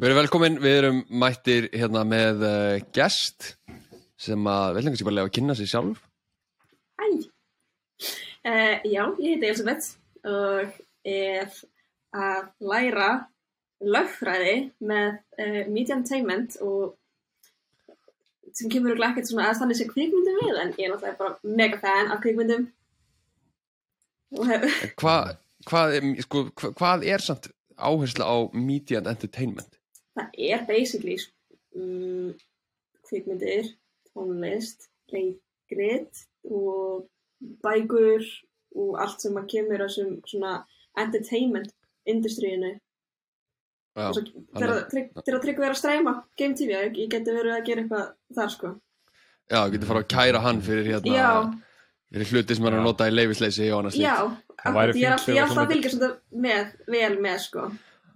Við erum velkomin, við erum mættir hérna með uh, gest sem að vel lengur sér bara lega að kynna sér sjálf. Hæ! Uh, já, ég heiti Elisabeth og er að læra lögfræði með uh, Media Entertainment og sem kemur og ekkert svona að þannig sé kvikmyndum við en ég er náttúrulega bara mega fan af En Hvað, hvað, er, sko, hva- er samt áhersla á media entertainment? Það er basically um, kvikmyndir, tónlist, leikrit og bækur og allt sem að kemur þessum svona entertainment industríinu. Já, Og svo þegar Trygg- þegar Tryggvi er að streyma Game TV, ég, ég geti verið að gera eitthvað þar sko. Já, getur fara að kæra hann fyrir hérna, já, fyrir hluti sem hann er að nota í leifisleysi já, Það ég er alltaf, ég að fylgja svona með, vel með sko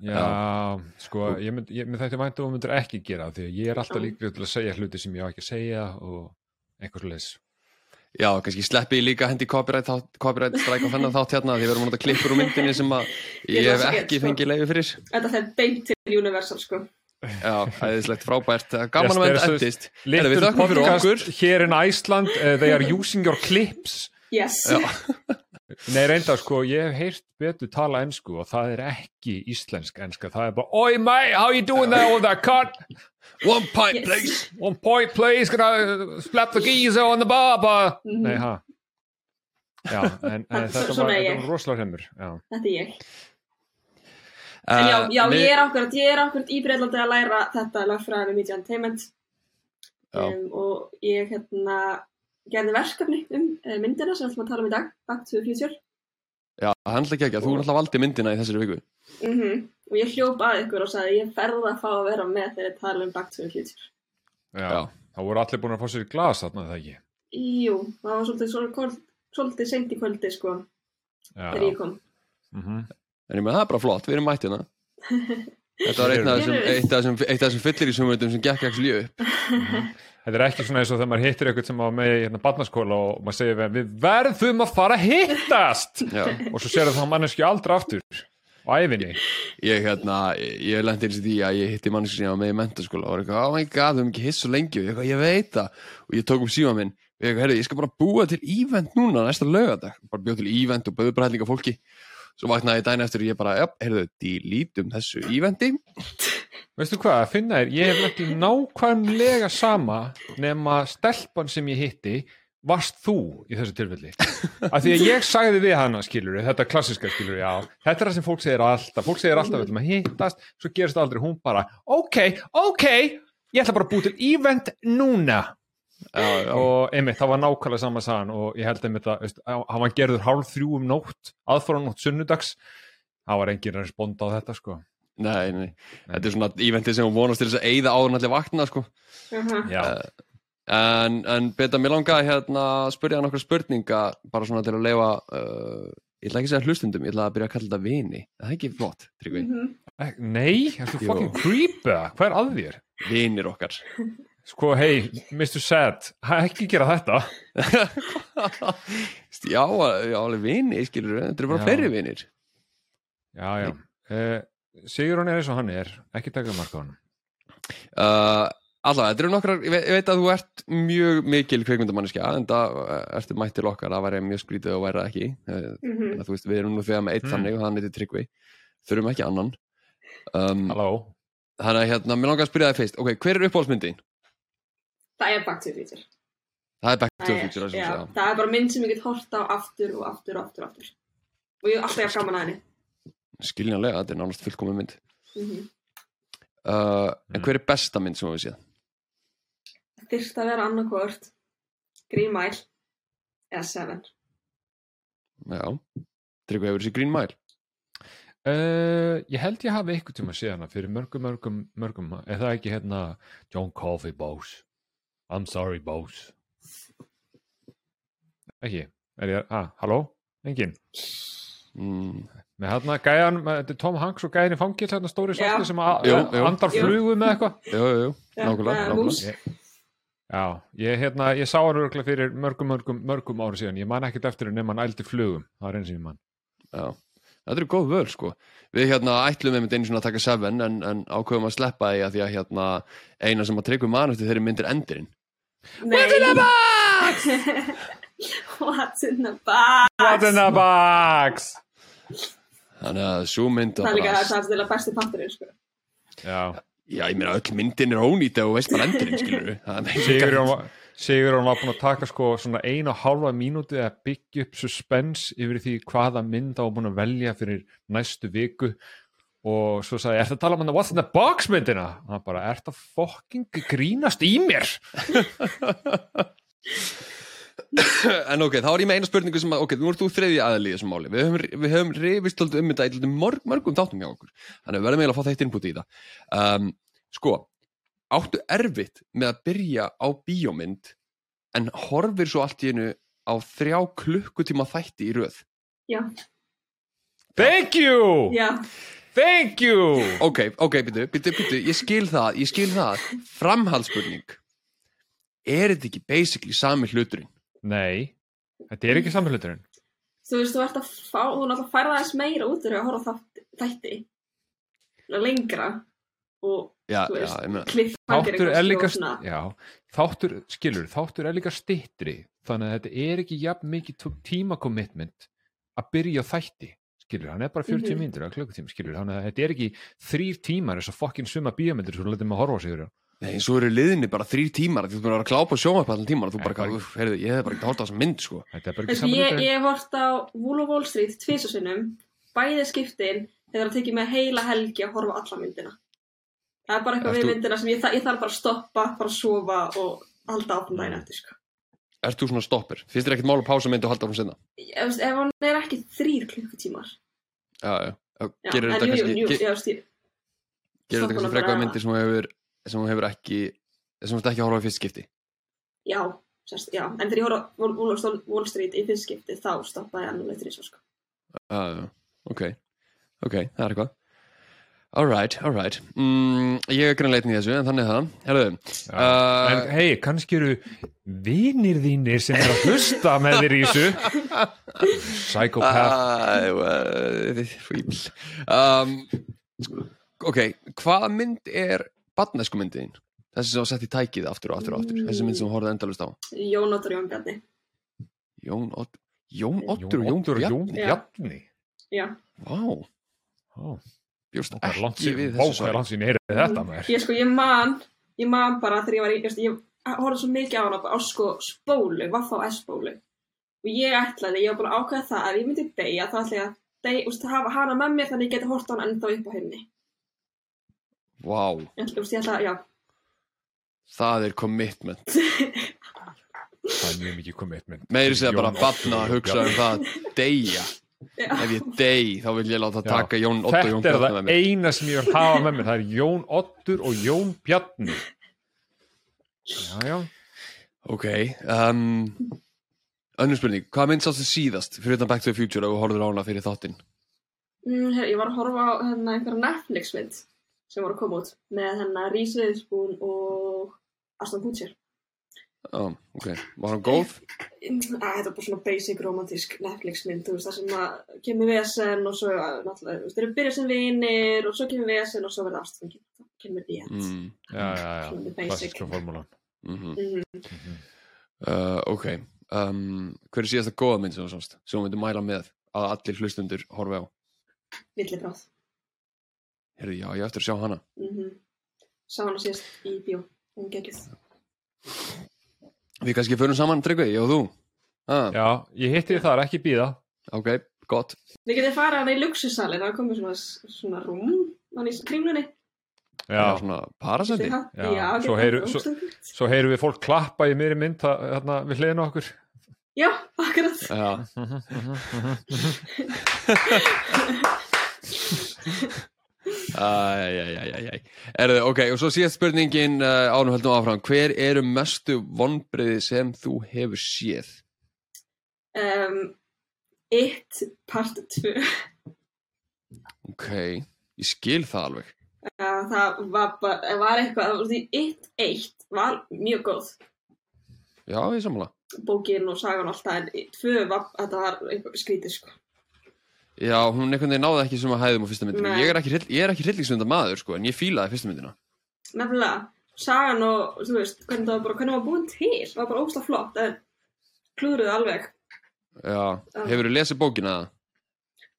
Já, sko, ég mynd, ég, með þetta væntum að myndir ekki gera það, því að ég er alltaf Já. líka til að segja hluti sem ég á ekki að segja og eitthvað leis. Já, kannski sleppi ég líka hendi copyright, copyright strike á þennan þátt hérna því við erum að nota klippur úr myndinni sem að Ég ég er hef ekki sko. fengið leifi fyrir. þetta fer beint til Universal sko Já, æðislegt frábært, gaman að Yes, menn there's a endist. Little podcast okkur. here in Iceland, uh, they are using your clips. yes, Nei, reynda, sko, ég hef heyrt betur tala ennsku og það er ekki íslensk enska, það er bara, Oi mate, how you doing there with that cut? One pint, Yes. please. One point please, gonna slap the geezer on the barber. Mhm. Nei, ha. Já, en, en þetta var, rosalega hremmur, já. þetta er ég en já, já, ég er akkurat, ég er akkurat í Breitlandi að læra þetta lögfræði með Media Entertainment Já. um, og ég hérna gerði verkefni um uh, myndina sem við ætlum að tala um í dag Back to the Future Já, hann ætla ekki ekki að þú náttúrulega valdi myndina í þessari viku. mm og ég hljóp að ykkur og sagði ég ferði að fá að vera með þegar ég tala um Back to the Future Já, Já. það voru allir búin að fá sér í glas þarna, það ekki? Jú, það var svolítið, svolítið, svolítið seint í kvöldi sko Já. þegar ég kom Mm En ég með það er bara flott, við erum mættina. Þetta var eitt af þessum, eitt af þessum, eitt af þessum fyllir í sumveitum sem gekk ekki upp. Þetta er ekki svona eins og þegar maður hittir eitthvað sem var með í hérna barnaskóla og maður segir við, við verðum að fara að hittast! Já, og svo sér það manneski aldrei aftur. Á æfinni. ég hérna, ég, ég lendi eins og því að ég hitti manneski sem ég var með í mentaskóla og var eitthvað, oh my god, við höfum ekki hitt svo lengi. Og ég, veit það. Og ég tók um síma minn. Og ég herri, ég skal bara búa til event núna næsta lögadag, bara bjóð til event og bauð bara hellinga fólki svo vaknaði ég dæni eftir og ég bara, já, heyrðu, delítum þessu eventi. Veistu hvað, að finna þér, ég hef í nákvæmlega sama nema stelpan sem ég hitti varst þú í þessu tilfelli. Af því að ég sagði við hana skilur þetta klassiska skilur, já. Þetta er það sem fólk segir alltaf, fólk segir alltaf við ætlum að hittast, svo gerist aldrei. Hún bara ok, ok, ég ætla bara að búa til event núna Já, já, og einmitt, það var nákvæmlega sama sagan og ég held einmitt að, hann var gerður hálf þrjú um nótt, aðfóran nótt sunnudags það var engin respond á þetta sko. Nei, nei, þetta er svona eventið sem hún vonast til þess að eyða áður en allir vakna, sko. Uh já, En, en beta, mér langaði hérna að spyrja hann okkur spurninga bara svona til að leifa uh, ég ætla ekki að segja hlustundum, ég ætla að byrja að kalla þetta vini. Það er ekki flott, Tryggvi, Eh, nei, ertu Jú. fucking creepy hvað er að þér? vinir okkar Sko, hei, Mr. Sad, ha, ekki gera þetta. já, já, alveg vini, skilur þetta eru bara Já. fleiri vinir Já, já. Uh, Sigur hann er eins og hann er, ekki taka marka hann. uh, allavega, þetta eru nokkrar ég veit, ég veit að þú ert mjög mikil kveikmyndamanniska, en það uh, ertu mætt til okkar að væri mjög skrítið og væri það ekki -huh. en þú veist, við erum nú þegar með eitt Mm. þannig og hann heitir Tryggvi, þurfum ekki annan um, Halló? þannig að hérna, mér langar að spyrja það fyrst ok, hver er uppáhaldsmyndin? Það er Back to the Future. Það er Back to the það Future, það er já, segja það er bara mynd sem ég get hort á aftur og aftur og aftur og aftur. Og ég er alltaf jafn gaman að henni. Skiljanlega, þetta er nánast fullkomið mynd. Mm -hmm. uh, en hver er besta mynd sem við séð? þyrst að vera annarkvort Green Mile eða Seven. Já, Tryggvi hefur þessi Green Mile? Uh, ég held ég hafi eitthvað tíma að sé hana fyrir mörgum, mörgum, mörgum, er það ekki hérna John Coffey Bose? I'm sorry Bose. Ekki, er ég, ah, halló? Engin? mm, Með hérna gæjan, þetta er Tom Hanks og gæjan í fangil, hérna stóri svarti sem að, að- andar flugu með eitthvað. Jú, jú, jú, Já, nákvæmlega, nákvæmlega. Já, ég, hérna, ég sá hann örgulega fyrir mörgum, mörgum, mörgum ári síðan, ég man ekkert eftir henni nema hann ældi flugum, það er eins og ég man. Já. Þetta eru góð völ sko við hérna ætlum einmitt einu svona að taka Seven en, en ákveðum að sleppa því að því að hérna eina sem að tryggum mann eftir þeirri myndir endurinn What's in the box? What's in the box? What's in the box? þannig að svo mynd Það er líka það er til að besti parturinn sko. Já, já ég meina öll myndin er ónýtt ef þú veist bara endurinn skilur Sigurjón var, Sigurjón var búin að taka sko svona eina og hálfa mínúti að byggja upp suspense yfir því hvaða mynd á búin að velja fyrir næstu viku og svo sagði, er það að tala um hann What's in the box myndina? hann bara, er það fucking grínast í mér? en ok, þá er ég með eina spurningu sem að, ok, nú ert þú þriði aðli í þessum máli við höfum, við höfum reyfist um þetta í mörg, mörgum þáttum hjá okkur þannig að við verðum eiginlega að fá þetta input í það um, sko, áttu erfitt með að byrja á bíómynd en horfir svo allt í einu á þrjá klukkutíma þætti í röð. Já, Thank you! já, Thank you! ok, ok, byttu, byttu, byttu, ég skil það ég skil það, framhaldsspurning. Er þetta ekki basically sami hluturinn? Nei, þetta er ekki samféluturinn þú veist, þú ert að fá þú náttúrulega færða þess meira út horfa á þátt- þætti lengra og já, já, veist, kliffhangir Þáttur er líka, já, þáttur, skilur, þáttur er líka stittri, þannig að þetta er ekki jafn mikið tíma commitment að byrja þætti, skilur, hann er bara 40 Mhm. mínútur eða klukkutíma, skilur, þannig að þetta er ekki þrýr tímar þess að fokkin suma bíómyndir svo letum að horfa á sig yfir. Nei, svo eru liðinni bara þrýr tímar því þú búin að vera að klápa sjónvarp allan tímar og þú bara, heyrðu, ég hef bara ekki hort á þessa mynd sko. Er Þessi, ég, ég hef hort á Wool of Wall Street tvisasinnum, bæði skiptin þegar það tekið mig heila helgi að horfa á alla myndina. Það er bara eitthvað við þú- myndina sem ég, þa- ég þarf bara að stoppa, bara að sofa og halda áfram daginn eftir, sko. Ert þú svona stoppir? Finnst þér ekkert mál að pása mynd og halda hún sinna? Ég, veist, ef hann er ekki þrýr klukkutímar. Já, já. já gerir þetta kannski, gerir þetta kannski bara- myndir sem hún hefur, ekki, sem hún hefur ekki að horfa í fyrst skipti. já, sérst, já, en þegar ég horfa á Wall, Street í fyrst skipti, þá stoppaði ég annað þrýs, sko. Já, já, ok, ok, það er eitthvað. Alright, alright. Mm, ég er grannleitin í þessu, en þannig er það. Herðu, Já. uh, En hei, kannski eru vinir þínir sem er að hlusta með þér í þessu Psychopath fíbl. Um, ok, hvaða mynd er badnesku myndiðin? Þessi sem var sett í tækið aftur og aftur og aftur. Þessi mynd sem hún horfði endalust á. Jón Óttur Jón Bjarni. Jón, Ott, Jón Ottur og Jón Bjarni. Jón Já. Bjarni Já, Vá, Ó, bjóst Það langt ekki við þessu það er langt síðan ég heyrði þetta maður ég sko, ég man, ég man bara þegar ég var í, ég, veist, ég horfði svo mikið á hana á sko spólu, Vaffa og S-spólu. Og ég ætlaði, ég var búin að ákveða það að ég myndi deyja, þá ætla ég að deyja, úst, hafa hana með mér þannig ég geti hort á hana ennþá upp á henni. Vá, Ég úst, ég ætla, já, það er commitment. Það er mjög mikið commitment Meiri segja bara Jón batna að hugsa um það, deyja. Já, Ef ég dey, þá vil ég láta Já. taka Jón Ottur og Jón Þetta er Bjarni það með mér. eina sem ég vil hafa með mér Það er Jón Oddur og Jón Bjarni Já, já Ok, um, önnur spurning, hvað mynd sástu síðast fyrir utan Back to the Future og horfður á hana fyrir þáttinn? mm, her, ég var að horfa á hérna einhverja Netflix mynd sem voru að koma út með hérna Reese Witherspoon og Aston Kutcher. Já, ok, var hann góð? Æ, þetta er bara svona basic romantísk Netflix mynd, þú veist, það sem að kemur vesen og svo, að, náttúrulega, þú veist, þeir eru byrjað sem vinir og svo kemur vesen og svo ástfengið, þá kemur því end. Mm, Já, já, já, klassiska formúlan mm -hmm. Mm uh, ok, um, hver er síðasta góða mynd sem þú sást? Sem þú myndir mæla með að allir hlustundur horfi á? Villibráð. Herði, já, ég eftir að sjá hana. Mm Sá hana síðast í bjó, hún geggjuð. Við kannski förum saman, Tryggvi, ég og þú. Ah, Já, ég hitti þið þar, ekki býða ok, gott. Við getum farið hana í luxusalinn, það komið svona, svona rúm, hann í kringlunni. Já, Já, svona parasendi. Já, Já, svo heyru- svo- svo heyrum við fólk klappa í miðri mynd það- þarna við hliðinu okkur Já, akkurat. Já, æjæjæjæjæj. Erðu, ok, og svo síðast spurningin uh, ánum höldum áfram. Hver eru mestu vonbriði sem þú hefur séð? Um, It part 2. Ok, ég skil það alveg. Uh, það var bara, var eitthvað, It 1 var mjög góð. Já, ég samla. Bókin og sagan og allt það, en 2 var, þetta var eitthvað skrítið, sko. Já, hún einhvern veginn náði ekki sem að hæðum á fyrsta myndinu. Ég er ekki, ekki hryllingsmynda maður, sko, en ég fílaði fyrsta myndina. Nefnilega, sagan og, þú veist, hvernig það var bara, hvernig það var búin til, það var bara ósla flott, en klúðruðu alveg. Já, Já. hefur þú lesið bókina það?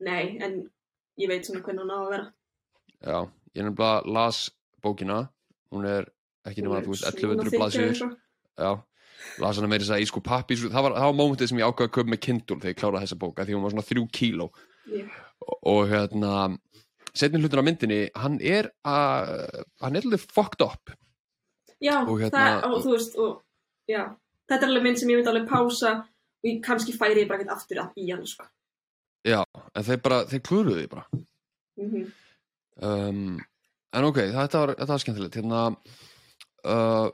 Nei, en ég veit svona hvernig hann á að vera. Já, ég nefnilega las bókina, hún er ekki nema, þú veist, 1100 blaðsjöður. Já, las hana meira þess að í sko pappi, það var, það var mómentið sem ég ákvaði að köpa með Kindle þegar ég kláraði þessa bóka, því hún var svona þrjú kíló. Yeah. Og, hérna, setni hlutur á myndinni, hann er að, hann er alveg fucked up. Já, Og hérna- það, og veist, og, já, þetta er alveg mynd sem ég myndi alveg pása og ég kannski færi ég bara ekkert aftur í hann, sko. Já, en þeir bara, þeir klúruðu því bara. Mm um, en ok, þetta var, var skemmtilegt hérna uh,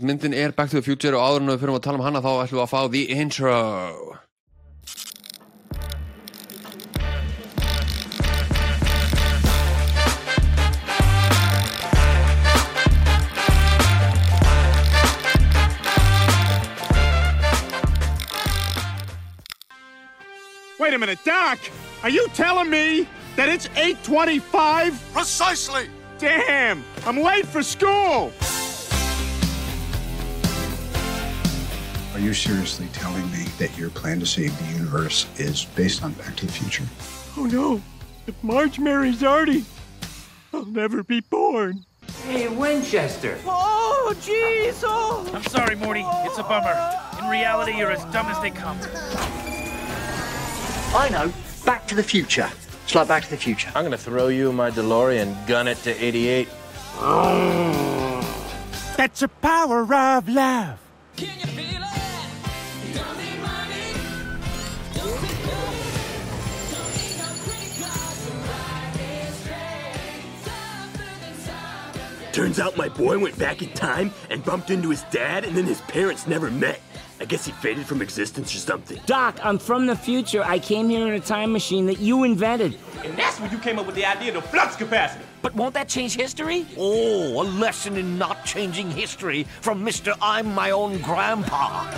myndin er Back to the Future og áður en við fyrir að tala um hana þá ætlum við að fá the intro a minute, Doc! Are you telling me that it's 825? Precisely! Damn! I'm late for school! Are you seriously telling me that your plan to save the universe is based on Back to the Future? Oh no! If Marge marries Artie, I'll never be born. Hey, Winchester. Oh, jeez! Oh! I'm sorry, Morty. It's a bummer. In reality, you're as dumb as they come. I know. Back to the Future. It's like Back to the Future. I'm gonna throw you in my DeLorean, gun it to 88. That's the power of love. Turns out my boy went back in time and bumped into his dad, and then his parents never met. I guess he faded from existence or something. Doc, I'm from the future. I came here in a time machine that you invented. And that's when you came up with the idea of the flux capacitor. But won't that change history? Oh, a lesson in not changing history from Mr. I'm my own grandpa.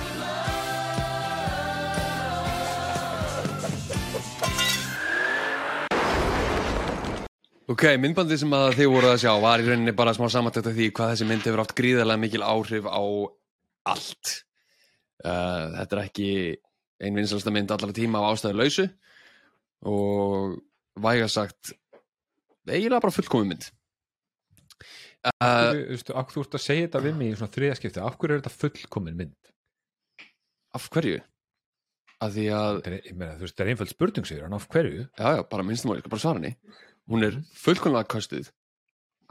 ok, myndbandið sem að þið voru að sjá var í rauninni bara smá samantækt af því hvað þessi mynd hefur átt gríðarlega mikil áhrif á allt uh, þetta er ekki ein vinsalasta mynd allara tíma á ástæðu lausu og væga sagt eiginlega bara fullkomi mynd uh, Þú veistu, af þú ert að segja þetta við mig í svona þriðaskipti, af hverju er þetta fullkomin mynd? af hverju? af því að er, meina, þú veist, þetta er einföld spurning sigur, en af hverju? Já, já, bara minnstum að ég skal bara svara henni. Hún er fullkomlega kostuð.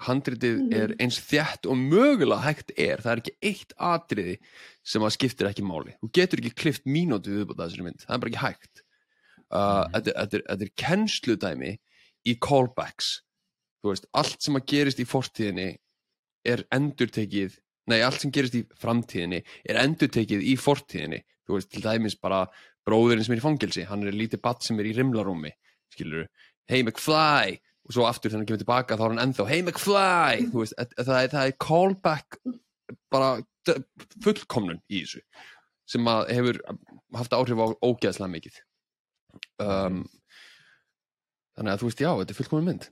Handritið er eins þjætt og mögulega hægt er. Það er ekki eitt atriði sem að skiptir ekki máli. Þú getur ekki klift mínútu viðbúta þessari mynd. Það er bara ekki hægt. Uh, þetta, er- þetta, er- þetta er kennsludæmi í callbacks. Veist, allt sem að gerist í fortíðinni er endurtekið nei, allt sem gerist í framtíðinni er endurtekið í fortíðinni veist, til dæmis bara bróðurinn sem er í fangelsi, hann er lítið batt sem er í rimlarúmi, skilur hey McFly, og svo aftur þegar hann kemur tilbaka þá er hann ennþá, hey McFly þú veist, það, það, er, það er callback bara fullkomnun í þessu, sem að hefur haft áhrif á ógeðslega mikið um, þannig að þú veist, já, þetta er fullkomun mynd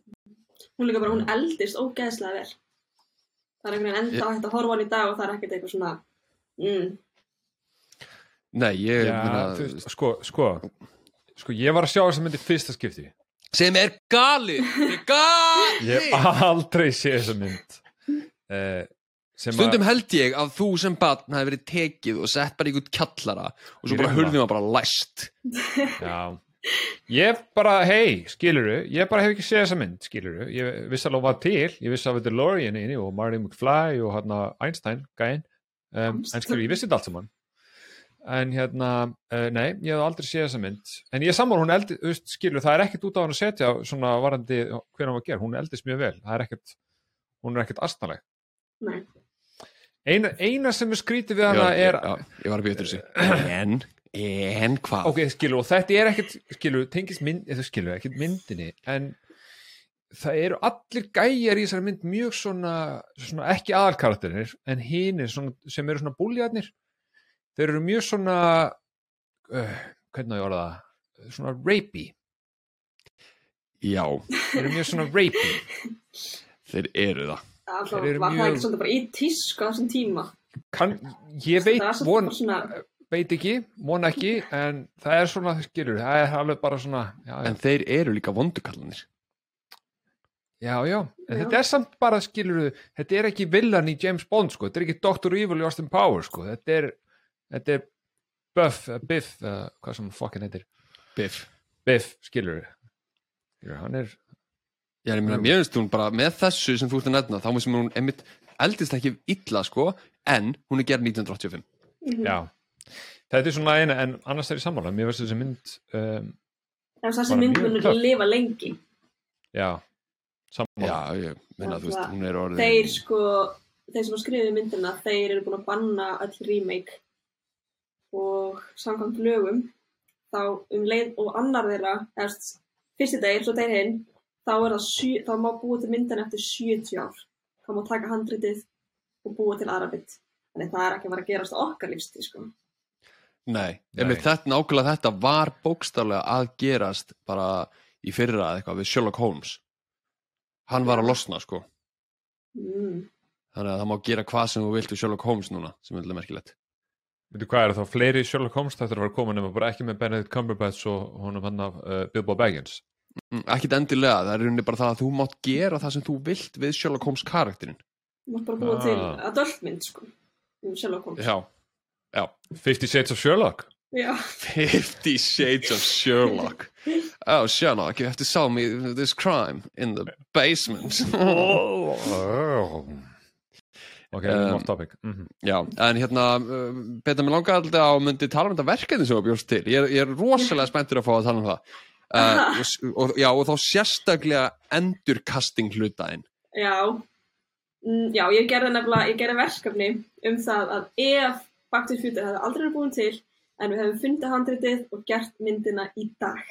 Hún líka bara, hún eldist ógeðslega vel. Það er einhvern veginn enda hægt að horfa á hann í dag og það er ekkert eitthvað svona, mm, nei, ég Já, þú veist, sko, sko, sko, ég var að sjá þess að myndi fyrsta skipti. Sem er gali er gali Ég hef aldrei séð þessa mynd. Að- Stundum held ég að þú sem barn hafi verið tekið og sett bara í einhvern kjallara og svo bara hurðum að bara læst. Já. Ég bara, hei, skiluru Ég bara hef ekki séð þessa mynd, skiluru Ég vissi alveg að hún var til, ég vissi að þetta er DeLorean inni og Marty McFly og hérna Einstein, gæinn. Um, En skiluru, ég vissi þetta allt saman En hérna, uh, nei, ég hef aldrei séð þessa mynd En ég saman, hún eldi, skiluru Það er ekkert út á hann að setja svona varandi hver hann var að gera, hún eldist mjög vel Það er ekkert, hún er ekkert astnaleg nei. Eina, eina sem er skrítið við hana er já, ég var að býja þessu. En, en hvað? ok, skilu, og þetta er ekkert skilu, tengist mynd, eða skilu, ekkert myndinni en það eru allir gæjar í þessari mynd mjög svona, svona ekki aðalkarakterir en hinir svona, sem eru svona búljarnir þeir eru mjög svona uh, hvernig á ég orða það svona rapey Já, þeir eru mjög svona rapey þeir eru það Það Þeir eru var það mjög- ekki svolítið bara í tísku á þessum tíma. kann, ég veit, Það von, svona, veit ekki von ekki, en það er svona skilur, það er alveg bara svona já, já, En þeir eru líka vondukallanir já, já. en Já. þetta er samt bara skilur þetta er ekki villan í James Bond sko. þetta er ekki Dr. Evil í Austin Powers sko. þetta er, þetta er Buff, uh, Biff, uh, hvað sem fokkin heitir. Biff. Biff, skilur skilur, hann er Já, ég meina, mér finnst hún bara með þessu sem þú ert að nefna þá finnst hún einmitt eldist ekki illa sko, en hún er gerð 1985 já, þetta er svona eina en annars er ég sammála, mér finnst þessi mynd um, ef þessi Bara mynd mjög munur töff. lifa lengi. já sammála, Já, ég meina, þú veist, hún er orðin Þeir sko, þeir sem að skrifa myndina, þeir eru búin að banna öll remake og samkvæmt lögum þá um leið og annar þeirra, eða fyrsti degir, svo degir hinn, þá er það, sjö, þá má búa til myndina eftir 70 ár. Þá má taka handritið og búa til aðra mynd. Þannig það er ekki að fara að gerast okkar lífstíð, sko. Nei, Nei. einmitt þetta, nákvæmlega þetta var bókstaflega að gerast bara í fyrra eða eitthvað við Sherlock Holmes Hann var að losna sko Mm. Þannig að það má gera hvað sem þú vilt við Sherlock Holmes núna sem er alveg merkilegt veitu hvað er þá fleiri Sherlock Holmes þetta er að fara að koma nema bara ekki með Benedict Cumberbatch og honum hann af uh, Bilbo Baggins. Mm, Ekkit endilega, það er bara það að þú mátt gera það sem þú vilt við Sherlock Holmes karakterinn. Þú mátt bara búa Ah. til adultmynd, sko. Um Sherlock Holmes. Já, já. Fifty Shades of Sherlock. Já. Fifty Shades of Sherlock. Oh Sherlock, you have to solve me this crime in the basement ok, um, Um, off topic. Mm -hmm. Já, en hérna betur mig langa alltaf á að myndi tala um þetta verkefni sem þú bjóst til. Ég er, ég er rosalega spenntur að fá að tala um það. Uh, og, og, Já, og þá sérstaklega endurkasting hlutaðin Já, mm, já, ég gerði nefnilega, ég gerði verkefni um það að ef Back to the Future hefði aldrei verið búin til en við hefum fundið handritið og gert myndina í dag.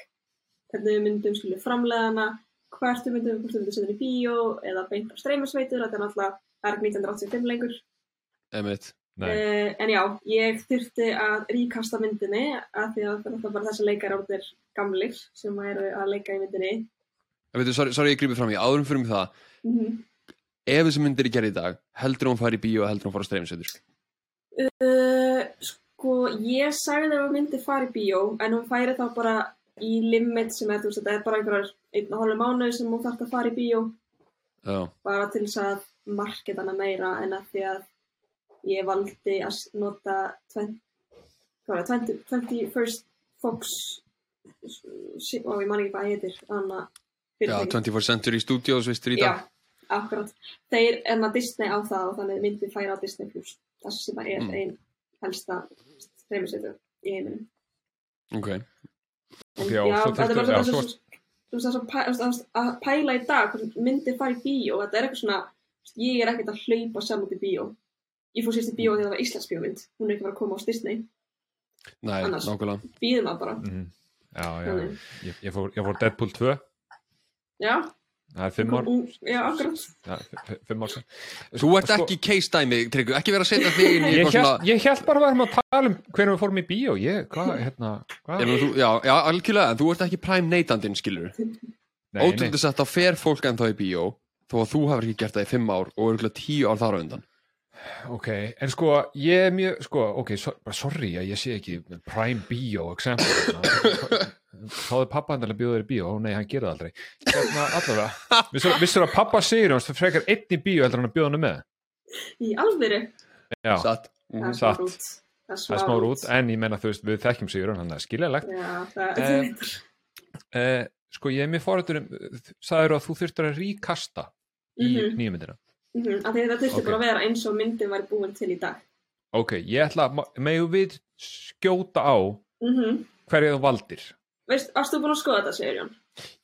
Hvernig við myndum framlega hana, hvert við myndum, hvort við myndum setja í bíó eða beint á streymisveitur, þetta er náttúrulega, það er ekki 1985 lengur. Nei, Uh, en já, ég þurfti að ríkasta myndinni af því að það er bara þessi leikar árnir gamlir sem eru að leika í myndinni. En veitu, sorry, sorry ég grípið fram í. Áðurum fyrir mig það Mm ef þessi myndir er gerð í dag heldur hún fari í bíó og heldur hún fara á streymisveitur? Uh, sko, ég sagði að hún myndi fara í bíó, en hún færi þá bara í limit sem er, þú veist, þetta er bara einhverjar einn og hálf mánuð sem hún þarf að fara í bíó, Já, bara til þess að marketa hana meira en að því að ég valdi að nota 20, hvað var það, 20, 21st Fox, ó, ég man ekki hvað það heitir, já 24th Century Studios veistur í Já, dag akkurat. Þeir maður Disney á það og þannig myndi færa á Disney Plus. Það sem er Mm. einn helsta streymisveitur í heiminum. Ok, Ok, og já, svo þetta er bara já, svona svo- svo- þú veist, það að pæla í dag myndi í bíó, þetta er eitthvað svona ég er ekkert að hlaupa saman í bíó. Ég fór sérst í bíó þegar það var Íslands bíómynd. Hún er ekki að fara að koma á Disney. Nei, Annars. nákvæmlega. býðum að bara. Mhm. Já, já, Þannig. ég, ég, fór, ég fór Deadpool 2 já, það er fimm ár. Já, akkurat. Já, f- f- fimm ár Þú ert Sko- ekki case dæmi, Tryggur, ekki vera að setja þig inn í Ég eitthvað held, svona ég held bara að varum að tala um hvernig við fórum í bíó. Ég, hvað, hérna, hvað? Ég þú, já, já, algjörlega, en þú ert ekki prime neytandinn, skilur Nei, nei. Ótrúlega sett á fer fólk ennþá í bíó þó að þú hefur ekki gert það í fimm ár og örgulega tíu ár þar á undan. Ok, en sko, ég er mjög, sko, ok, so, sorry að ég sé ekki Prime Bio example þá er pappa hann að bjóða þér í bíó, ó nei, hann gerir það aldrei. Hérna, allavega, vissur, að pappa segir hans, það frekar einn í bíó heldur hann að bjóða hann með? Í alvöru, Já, Satt. Það er satt. smá rút. Það það er smá rút, en ég menna þú veist, við þekkjum sigur hann, það er skiljalegt já, það Eh, er eh, Sko, ég er mér fórhættur um, sagður að þú þurftur að ríkasta í Mhm. nýju myndina Mhm, af því þetta þurfti Ok. bara að vera eins og myndin væri búin til í dag Ok, ég ætla að, megum við skjóta á mm hverju þú valdir Veist, varst þú búin að skoða þetta, segir Jón?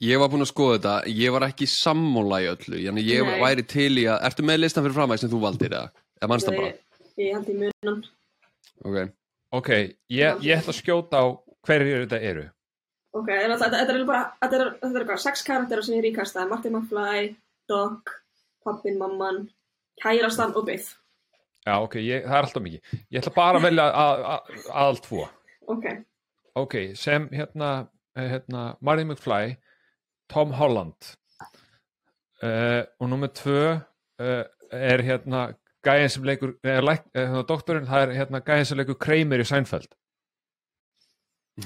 Ég var búinn að skoða þetta, ég var ekki sammála í öllu, þannig ég Nei. væri til í að Ertu með listan fyrir framæg sem þú valdir, eða? Eða mannst það bara? Ég, held í munan Ok, Ok, ég, ég ætla að skjóta á hverju þetta eru Ok, en þetta, þetta er bara, þetta er, þetta er eitthvað, sex karakterar sem ég ríkastaði, Martin McFly, Doc, pappin, mamman, kærastan og Biff. Já, ok, ég, það er alltaf mikið. Ég ætla bara að velja að- að- aðal tvo. Ok, Ok, sem hérna, eh, hérna Marty McFly Tom Holland. Uh, og nummer tvö uh, er hérna gæðin sem leikur er, læk, er, hérna, doktorinn, það er hérna gæðin sem leikur Kramer í Seinfeld.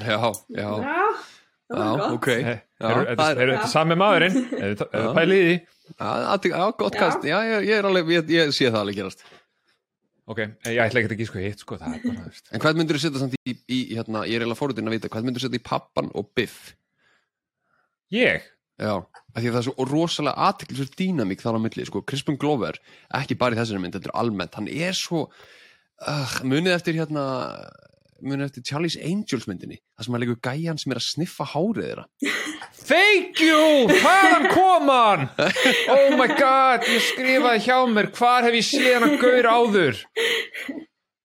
Já, já, Já, það já, ok. Eh, Já, eru það er, þetta sami maðurinn? Er þetta pælið í því? Já, athygli- já, gott kast, já, ég, ég er alveg, ég, ég sé það alveg gerast. Ok, eh, ég ætla ekki að gíska hitt sko, það er bara, veist. En hvað myndur þú setja samt í, í hérna, ég er eiginlega fórhundin að vita, hvað myndur þú setja í pappan og Biff? ég? Já, af því að það er svo rosalega athyglisverð dýnamík þar á milli, sko, Crispin Glover, ekki bara í þessari mynd, þetta er almennt, hann er svo, uh, munið eftir hérna, munið eftir Charlie's Angels myndinni, það sem að leikur gæjan sem er að sniffa hárið þeirra. Thank you, hvaðan kom hann? Oh my god, ég skrifaði hjá mér, hvar hef ég séð hann að gaur áður?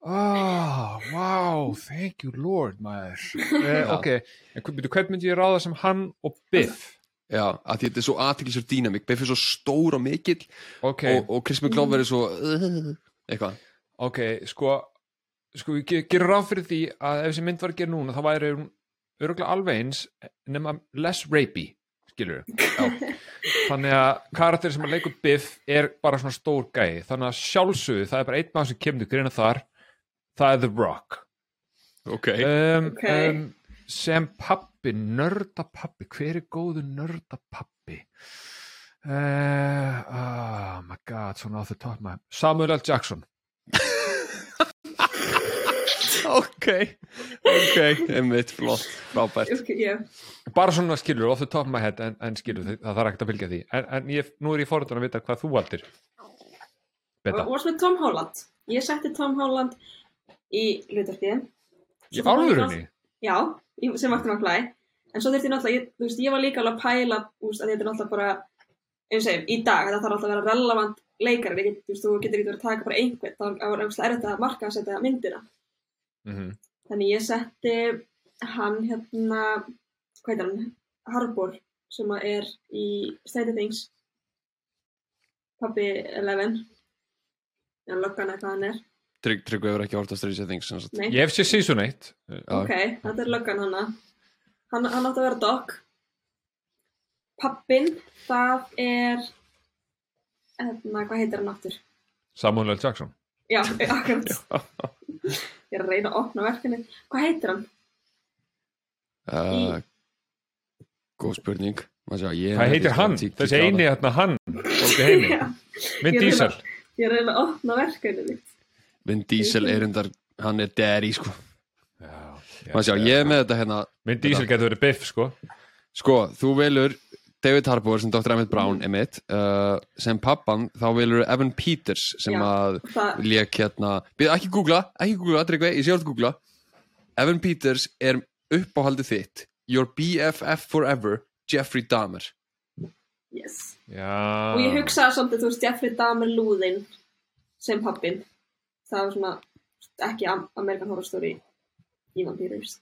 Oh, wow, thank you lord, maður. Eh, ok, en hvað- byrju, hvern myndi ég ráða sem hann og Biff? Já, að því þetta er svo athyglisverð dýnamík, Biff er svo stór og mikill Ok, og, og Crispin Glover er svo, uh, eitthvað. ok, sko, sko, við ge- gerum ráð fyrir því að ef þessi mynd var að gera núna, þá væri hún örgulega alveg eins, nema less rapey, skilur. Þannig að karakter sem að leikur Biff er bara svona stór gæi, þannig að sjálfsögðu, það er bara einn maður sem kemur til greina þar, það er The Rock. Ok. Um, Ok. um, sem pappi, nördapappi, hver er góðu nördapappi? Uh, oh my god, svona á top of my Samuel L. Jackson. ok, ok, einmitt, flott, frábært. Ok, já. bara svona skilur off the top of my head en, en skilur það, þarf ekkert að fylgja því en, en ég, nú er ég fórhundan að vita hvað þú valdir Beta, Og með Tom Holland. Ég setti Tom Holland í hlutverkið. í álfurinni Já, sem vakti maður flæ. En svo þurfti ég náttúrulega, þú veist, ég var líka alveg að pæla, þú veist, að þetta er náttúrulega bara, eins og segjum, í dag, þetta þarf alltaf að vera relevant leikari, þú veist, þú getur ekki verið að taka bara einhvern, þá er að marka að setja myndina. Mm -hmm. Þannig ég setti hann hérna, hvað heitir hann, Harbour, sem að er í Stranger Things, Pabbi Eleven, já, löggan eða hvað hann er. Trygg, Tryggvi hefur ekki að Stranger Things sem sagt. Nei, ég hef sér season 1 Já. ok, þetta er löggan hana. Hann, hann átti að vera Doc. Pappin, það er, hérna, hvað heitir hann aftur? Samuel L. Jackson Já, akkurat. Ég er að reyna að opna verkefni. Hvað heitir hann? Uh, góð spurning sjá, ég er hvað heitir hann? þessi eini hérna hann Fólki heimi Já. Vin Ég að Diesel Ég er að reyna að opna verkefni mitt. Vin Diesel er undar hann er daddy sko Já, Maður sjá, ég er með þetta hérna Vin Diesel getur verið Biff sko Sko, þú velur David Harbour sem Dr. Emmett Brown emitt, uh, sem pappan þá velur Evan Peters sem Já, að það- lék hérna Býð, ekki googla, ekki googla, Tryggvi, ég sé að googla Evan Peters er uppáhaldið þitt Your BFF Forever Jeffrey Dahmer Yes. Já Og ég hugsaði svolítið, þú veist, Jeffrey Dahmer lúðinn sem pappin. Það var svona ekki Am- American Horror Story í vampýrums.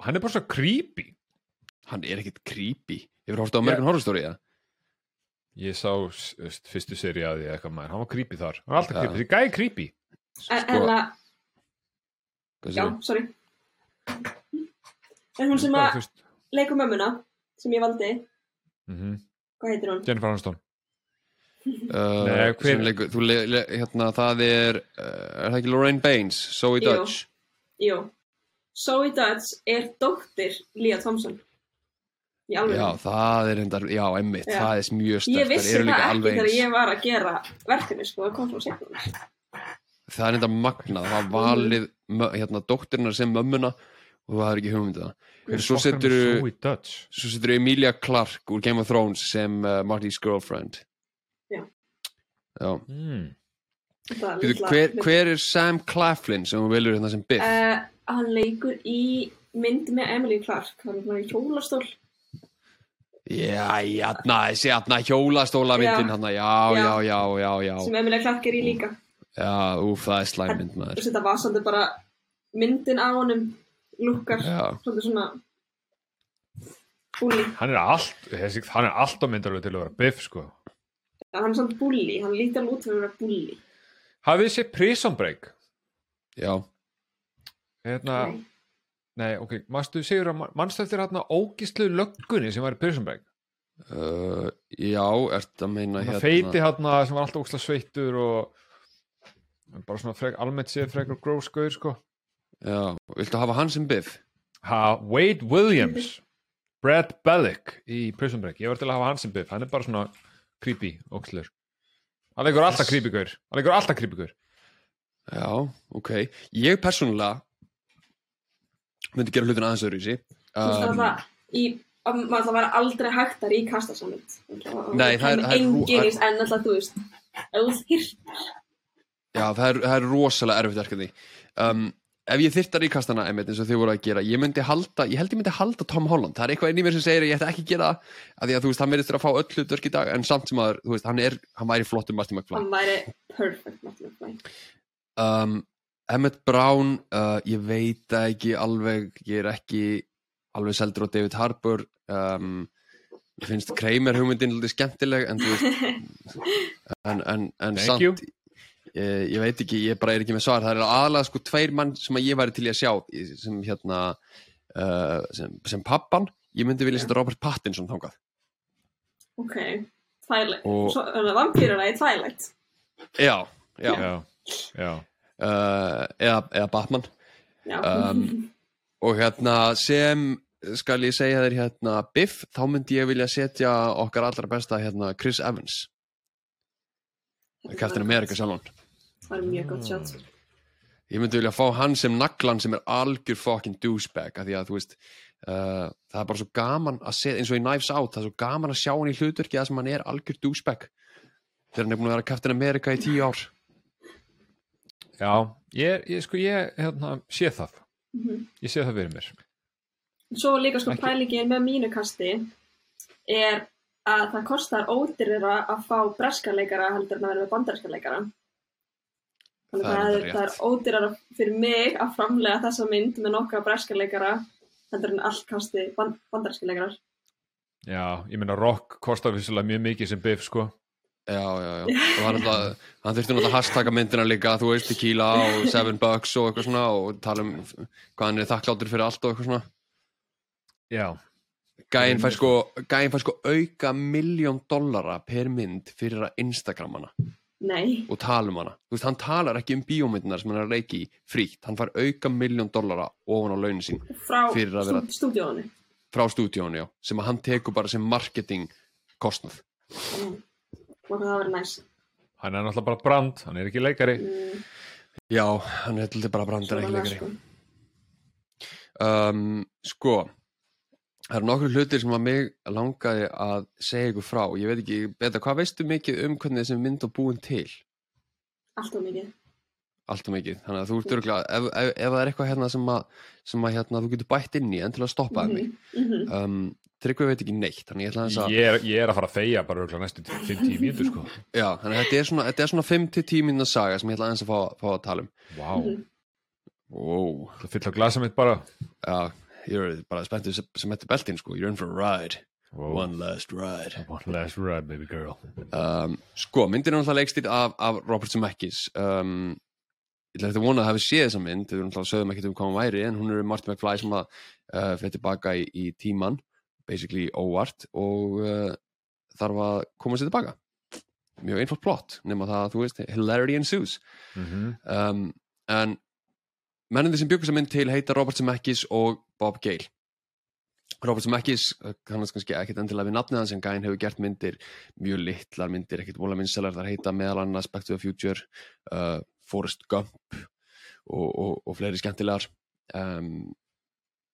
Hann er bara svo creepy Hann er ekkit creepy Hefur hórst á American Horror Story, eða? Ég sá veist, fyrstu seri að því eitthvað maður Hann var creepy þar Hann var alltaf creepy Því gæði creepy En, Sko- en að, Hvað já, sorry. En hún sem að þú veist, leikur mömmuna, sem ég valdi, mhm. hvað heitir hún? Jennifer Aniston Uh, Nei, hver- sem leikur, þú le, le, hérna, það er uh, er það ekki Lorraine Baines, Zoe. Dutch Jú. Zoe Dutch er dóttir Lea Thompson. Já, það er endar, já, emmitt, Já. það er mjög Ég sterkt vissi eru það ekki alveg þegar ég var að gera verkefni, sko, það kom svo setna. það er enda magnað, það var valið mö- hérna, dóttirnar sem mömmuna og það er ekki hugmyndið það Hver svo setur Zoe Dutch svo setur Emilia Clarke úr Game of Thrones sem uh, Marty's girlfriend Já. Já. mm. Litla- hver, hver er Sam Claflin sem hún velur hérna sem Biff? Uh, hann leikur í mynd með Emily Clark, hann er bara í hjólastól. Já, jæna, þessi jæna hjólastóla myndin Já. hann, já, já, Já. já, já, sem Emilia Clark er í líka. já, úf, það er slæmynd Þú maður. þetta var svolítið bara myndin á honum lukkar svolítið svona búli. Hann er allt þessi, Hann er allt á myndarlega til að vera Biff sko Já, hann er svona búli, hann alveg út fyrir að vera búli. Hafið þið séð Prison Break Já, hérna, Nei. Nei, ok, manstu sigur að manstu eftir hérna ógislu löggunni sem var í Prison Break? Uh, já, ert að meina hérna feiti hérna sem var alltaf ógisla sveittur og bara svona frek, almennt séð frekar gróskauður sko. Já, viltu hafa hann sem biff? ha, Wade Williams Brad Bellick í Prison Break. Ég var til að hafa hann sem biff, hann er bara svona creepy ógislur hann leikur alltaf creepy gaur. Hann leikur alltaf creepy gaur. Já, ok, ég persónulega myndi gera hlutin aðeins öðru í sí um, það í að væri aldrei hægtar í kastasamund Nei, það er- það engin ís en alltaf þú veist Já, það er, það er rosalega erfitt verkefni um, Ef ég þyrta ríkastana einmitt eins og þau voru að gera ég myndi halda, ég held ég myndi halda Tom Holland. Það er eitthvað inn í mér sem segir að ég ætti ekki að gera af því að þú veist, hann verðist að fá öll hlutverk í dag en samt sem að, þú veist, hann er, hann væri flottum Marty McFly. Hann væri perfect Martin McFly. Um, Emmett Brown uh, ég veit ekki alveg ég er ekki alveg seldur á David Harbour um, ég finnst Kramer hugmyndin lítið skemmtileg en veist en, en, en samt ég, ég veit ekki, ég bara er ekki með svar. Það er aðalega sko tveir mann sem að ég væri til í að sjá sem hérna uh, sem, sem pappan, ég myndi vilja setja Robert Pattinson þangað. Ok, Svo- þannig að vampýruna í Twilight? Já, já, já, já. Uh, eða, eða Batman. Um, og hérna sem skal ég segja þér hérna Biff, þá myndi ég vilja setja okkar allra besta hérna Chris Evans. Captain America sjálfan. Það er mjög gott shot. Ég myndi vilja fá hann sem naglan sem er algjör fucking douchebag af því að þú veist uh, það er bara svo gaman að setja eins og í Knives Out það er svo gaman að sjá hann í hlutverki að sem hann er algjör douchebag. Þegar hann er búin að vera Captain America í tíu ár já ég, ég sko ég hérna, sé það. Mhm. ég sé það fyrir mér. Svo líka sko Ekki- pælingin með mínu kasti er að það kostar ódýrira að fá breska leikara heldur en að vera með bandaríska leikara. Þannig Það að það, er- ódýrara fyrir mig að framlega þessa mynd með nokkra breska leikara heldur en allt kasti band, bandaríska leikarar. Já, ég meina Rock kostar vissulega mjög mikið sem biff sko Já, já, já. Og hann, alltaf, hann þurfti náttúrulega að hashtagga myndina líka, þú veist, tequila og seven bucks og eitthvað svona og tala um hvað hann er þakkláttur fyrir allt og eitthvað svona. já, Gæinn fær sko, fær sko auka miljón dollara per mynd fyrir að Instagram hana nei, og tala um hana. Þú veist, hann talar ekki um bíómyndinar sem hann er í frítt. Hann fær auka miljón dollara ofan á launin sín frá Fyrir að vera- stúdíónu frá stúdíónu, já, sem að hann tekur bara sem marketing kostnað. Og það verður næs. Hann er náttúrulega bara brand hann er ekki leikari. Mm, Já, hann er heldur bara brandar ekki svona leikari. sko. um, sko það eru nokkur hlutir sem að mig langaði að segja ykkur frá. Ég veit ekki, betur, hvað veistu mikið um hvernig þessi mynd var búin til? Allt og mikið. Allt og mikið, þannig að þú ert örgulega ef, ef, ef það er eitthvað hérna sem að, sem að hérna, þú getur bætt inn í en til að stoppa mm mig. Mhm. um, Tryggvi veit ekki neitt þannig ég að ég er, ég er að fara að þegja bara örugglega næstu 5-10 mínútur sko. Já, þannig að þetta er svona, þetta er svona 5-10 minna saga sem ég ætla aðeins að fá, fá að tala um. Vá, Mhm. wow. það fylla glasa mitt bara. Já, ég er bara spenntið sem, sem þetta beltin sko, you're in for a ride. Wow. one last ride. One last ride baby girl. Um, sko, myndin er náttúrulega leikstýrt af, af Robert Zemeckis. Um, ég ætla eftir að vona að hefði séð þessa mynd. Þau náttúrulega sögðum ekkert um hvað hún væri en hún er Marty McFly sem að uh, fyrir tilbaka í, í tíman basically óvart og uh, þarf að koma sér tilbaka mjög einfalt plott nema það að þú veist hilarity ensues. Mm -hmm. um, en mennindi sem byggur þessa mynd til heita Robert Zemeckis og Bob Gale. Robert Zemeckis uh, kannast kannski ekkit endilega við nafnið hans en gæinn hefur gert myndir mjög litlar myndir, ekkit vola vinsælar þar heita meðal annars Back to the Future uh, Forrest Gump og, og, og fleiri skemmtilegar. Um,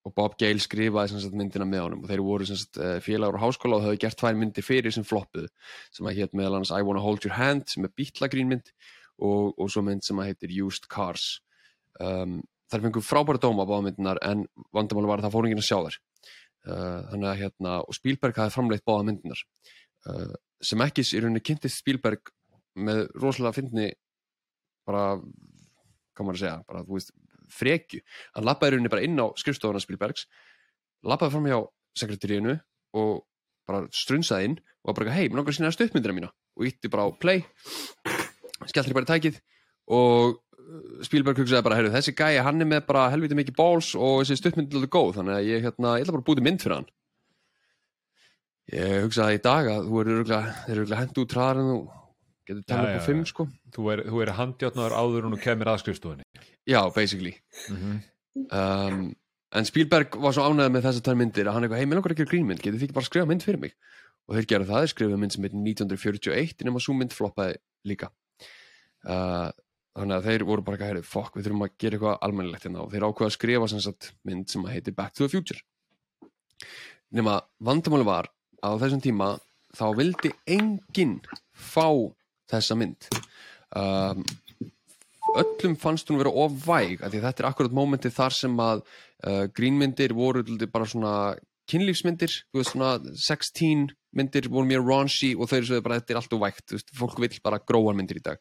og Bob Gale skrifaði sagt, myndina með honum. Og þeir voru sagt, uh, félagur á háskóla og höfðu gert tvær myndir fyrir sem floppuð sem að hétt meðal annars I Wanna Hold Your Hand sem er bítlagrínmynd og, og svo mynd sem að heitir Used Cars. Um, þær fengur frábæra dóma á báðmyndinar en vandamáli var að það fór enginn að sjá þær. Uh, þannig að hérna og Spielberg hafði framleitt báða myndinar uh, sem ekki í rauninni kynntist Spielberg með rosalega fyndni bara hvað maður að segja, bara þú veist frekju, hann lappaði rauninni bara inn á skrifstofuna Spielbergs, lappaði fram hjá sekreteríinu og bara strunsaði inn og bara hei, mér langar að sína stuttmyndina mína. Og ítti bara á play skellti bara í tækið og Spielberg hugsaði bara, heyrðu, þessi gæi hann er með bara helviti mikið balls og þessi stuttmynd er alveg góð, þannig að ég, hérna, ég ætla bara að búti mynd fyrir hann. Ég hugsaði í dag að þú eru örgulega hendt út hraðar en þú. Getur já, upp á fimm sko. Þú er, þú er handjátnaður áður en þú kemur að skrifstofunni já, basically. Mhm. um, en Spielberg var svo ánægð með þessar tvær myndir að hann eitthvað, hei, mér langar ekki að gera grínmynd getur þið ekki bara að skrifa mynd fyrir mig? Og þeir gerðu það, skrifuðu mynd sem heitir 1941 nema svo mynd floppaði líka. Uh, þannig að þeir voru bara ekki að herri, fokk, við þurfum að gera eitthvað almennilegt hérna. Og þeir ákveða að skrifa sem sagt mynd sem að heitir Back to the Future. Nema vandamáli var að á þessum tíma þá vildi enginn fá þessa mynd. Um, öllum fannst hún vera of væg af því þetta er akkurat mómentið þar sem að uh, grínmyndir voru bara svona kynlífsmyndir, veist svona 16 myndir voru mjög raunchy og þau eru bara þetta er allt of vægt, veist, fólk vill bara gróar myndir í dag,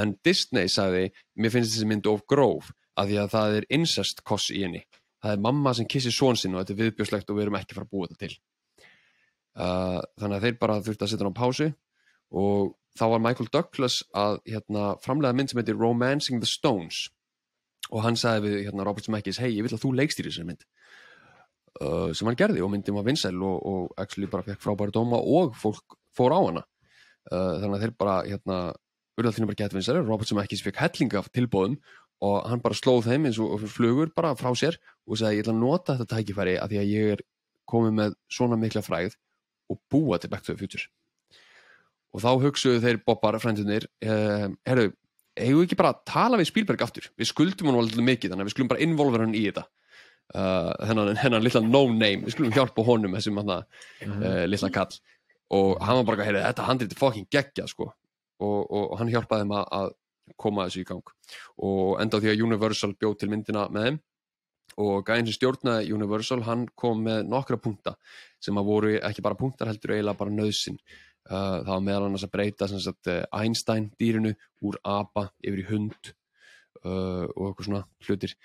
en Disney sagði, mér finnst þessi mynd of gróf af því að það er incest koss í henni. Það er mamma sem kissir són sinn og þetta er viðbjörslegt og við erum ekki fara að búa þetta til. Uh, þannig að þeir bara þurfti að setja hann á pásu og þá var Michael Douglas að hérna, framlega mynd sem heitir Romancing the Stones. Og hann sagði við hérna, Robert Zemeckis hei, ég vil að þú leikstýri þessari mynd. Uh, sem hann gerði og myndin var vinsæl og, og actually bara fekk frábæri dóma og fólk fór á hana. Uh, þannig að þeir bara hérna, urðalþinu bara gett vinsæl Robert Zemeckis fekk helling af tilbóðum og hann bara slóð þeim eins og flugur bara frá sér og sagði ég ætla að nota þetta tækifæri að því að ég er komið með svona mikla fræð og búa til Back to the Future og þá hugsuðu þeir bobbar frendunir eh, herru, eigum við ekki bara að tala við Spielberg aftur? Við skuldum hann alveg mikið þannig að við skulum bara involvera hann í þetta. Uh, hennan, hennan litla no name við skulum hjálpa honum þessum uh, litla kall. Og hann var bara, heyrðu, þetta handrið er fucking geggja sko. og, og, og hann hjálpaði þeim að, koma þessu í gang. Og enda á því að Universal bjóð til myndina með þeim. Og gæðin sem stjórnaði Universal hann kom með nokkra punkta sem að voru ekki bara punktar heldur eiginlega bara nöðsin uh, það var meðal annars að breyta sagt, eh, Einstein dýrinu úr apa yfir í hund uh, og eitthvað svona hlutir.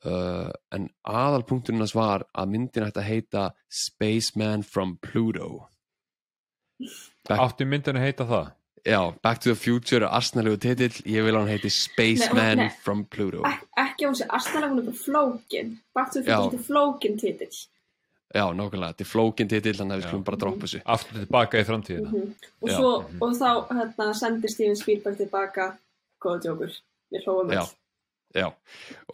Uh, en aðalpunkturinn hans var að myndin ætti að heita Spaceman from Pluto. Back, Átti myndin að heita það? já, Back to the Future er arsnalegu titill, ég vil að hann heiti Spaceman from Pluto. Ek, ekki á er bara flókin. Back to the. Future er flókin titill já, nákvæmlega, þetta er flókin titill þannig að við skulum bara droppa þessu. Aftur tilbaka í framtíðina. Mhm. og, Já. svo, og þá hérna, sendir Steven Spielberg tilbaka góða djókur, við hlóum Já, öll. Já.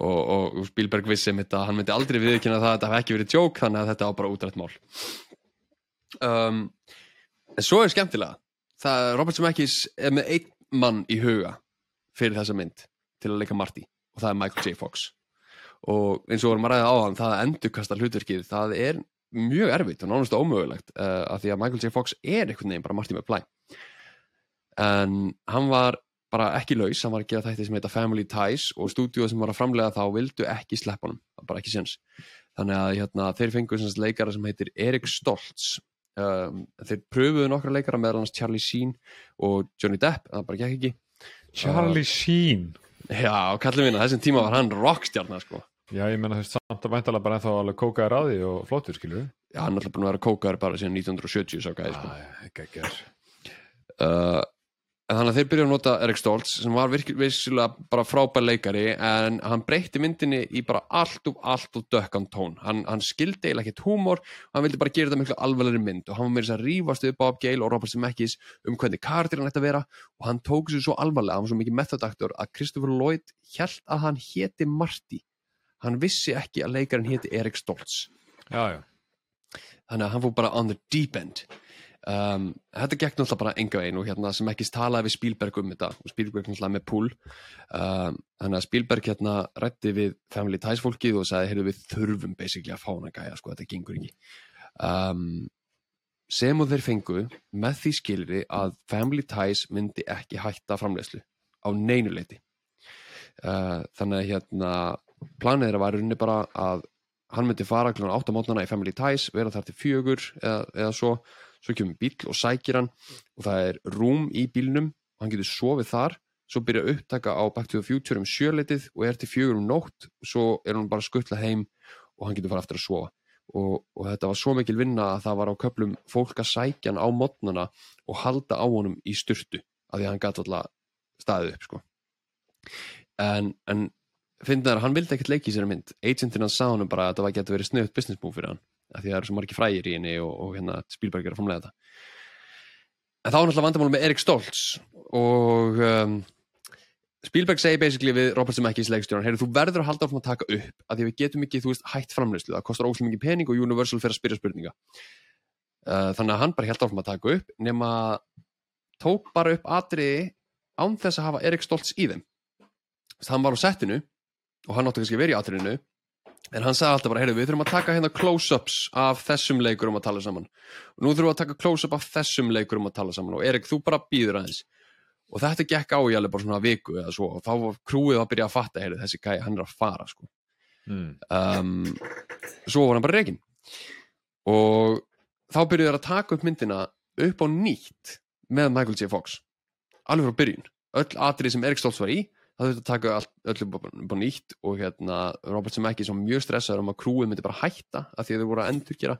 Og, og, og Spielberg vissi um þetta hann myndi aldrei viðkynna það að þetta hafi ekki verið joke þannig að þetta var bara útrætt mál. Um, en svo er skemmtilega það Robert Zemeckis er með einn mann í huga fyrir þessa mynd til að leika Marty og það er Michael J. Fox og eins og vorum að ræða á hann það að endurkasta hlutverkið það er mjög erfitt og nánast ómögulegt uh, af því að Michael J. Fox er einhvern veginn bara Marty McFly. En hann var bara ekki laus, hann var að gera þætti sem heita Family Ties og stúdíu sem var að framlega þá vildu ekki sleppa honum, það var bara ekki séns. Þannig að hérna, þeir fengu sem sagt leikara sem heitir Erik Stoltz. Um, þeir pröfuðu nokkra leikara meðal hans Charlie Sheen og Johnny Depp það bara gekk ekki. Charlie Sheen? Já, kallum minna, þessum tíma var hann rockstjarnar sko Já, ég menna þú veist samt að væntalega bara ennþá alveg kókaðar á því og flottur, skilur við já, hann er alltaf búin að vera kókaður bara síðan 1970 sá gæði sko. Ekki ekki uh, en þannig að þeir byrjuðu að nota Erik Stoltz sem var virkil, vissulega bara frábær leikari en hann breytti myndinni í bara allt og allt og dökkan tón. Hann, hann skildi eiginlega ekkert húmor hann vildi bara gera þetta miklu alvarlegri mynd og hann var meira þess að rífast upp Bob Gale og Robert Zemeckis um hvernig karakter hann ætti að vera og hann tók þessu svo alvarlega, hann var svo mikið methodaktor að Christopher Lloyd held að hann héti Marty hann vissi ekki að leikarinn héti Erik Stoltz. Já, já. Þannig að hann fór bara on the deep end. Um, þetta gekk náttúrulega bara enga og hérna sem ekki talaði við Spielberg um þetta og Spielberg náttúrulega með pool um, þannig að Spielberg hérna rætti við Family Ties fólkið og sagði heyrðu við þurfum basically að fá hana gæja sko þetta gengur ekki. Um, sem og þeir fengu með því skilri að Family Ties myndi ekki hætta framleiðslu á neinuleiti uh, þannig að hérna planið þeirra var rauninni bara að hann myndi fara kl. 8 mótnana í Family Ties vera þar til fjögur eða, eða svo svo kemur bíl og sækir hann og það er rúm í bílnum og hann getur sofið þar svo byrja upptaka á Back to the Future um sjöleitið og er til fjögur um nótt svo er hann bara skuttla heim og hann getur fara aftur að sofa og, og þetta var svo mikil vinna að það var á köplum fólk að sækja hann á mótnana og halda á honum í styrtu af því að hann gæti alltaf staðið upp sko. en, en finnaður, hann vildi ekkert leiki í sér mynd. Agentin hann sá hann bara að það getur verið snuðt business move fyrir hann af því að það eru svo margir frægir í henni og, og hérna Spielberg er að framlega þetta. En þá er náttúrulega vandamál með Erik Stoltz og um, Spielberg segi basically við Robert Zemeckis leikstjóran, heyrðu þú verður að halda áfram að taka upp af því að við getum ekki, þú veist, hætt framleyslu það kostar óslega mikið pening og Universal fyrir að spyrja spurninga. Uh, þannig að hann bara held áfram að taka upp nema tók bara upp atriði án þess að hafa Erik Stoltz í þeim. Þess, hann var á settinu og hann átti kannski að vera í atriðinu. En hann sagði alltaf bara, heyrðu við þurfum að taka hérna close-ups af þessum leikurum að tala saman. Og nú þurfum við að taka close-up af þessum leikurum að tala saman. Og Erik þú bara býður aðeins. Og þetta gekk á í alveg bara svona viku eða svo. Og þá var krúið að byrja að fatta heyrðu þessi gæi hann er að fara sko. Mm. um, svo var hann bara reikin og þá byrjuðu þeir að taka upp myndina upp á nýtt með Michael J. Fox. Alveg frá byrjun. Öll atrið sem Erik Stoltz var í það þurfti að taka all, öll upp á, upp á nýtt og hérna Robert Zemeckis var mjög stressaður um að krúið myndi bara hætta af því að þau voru að endurgera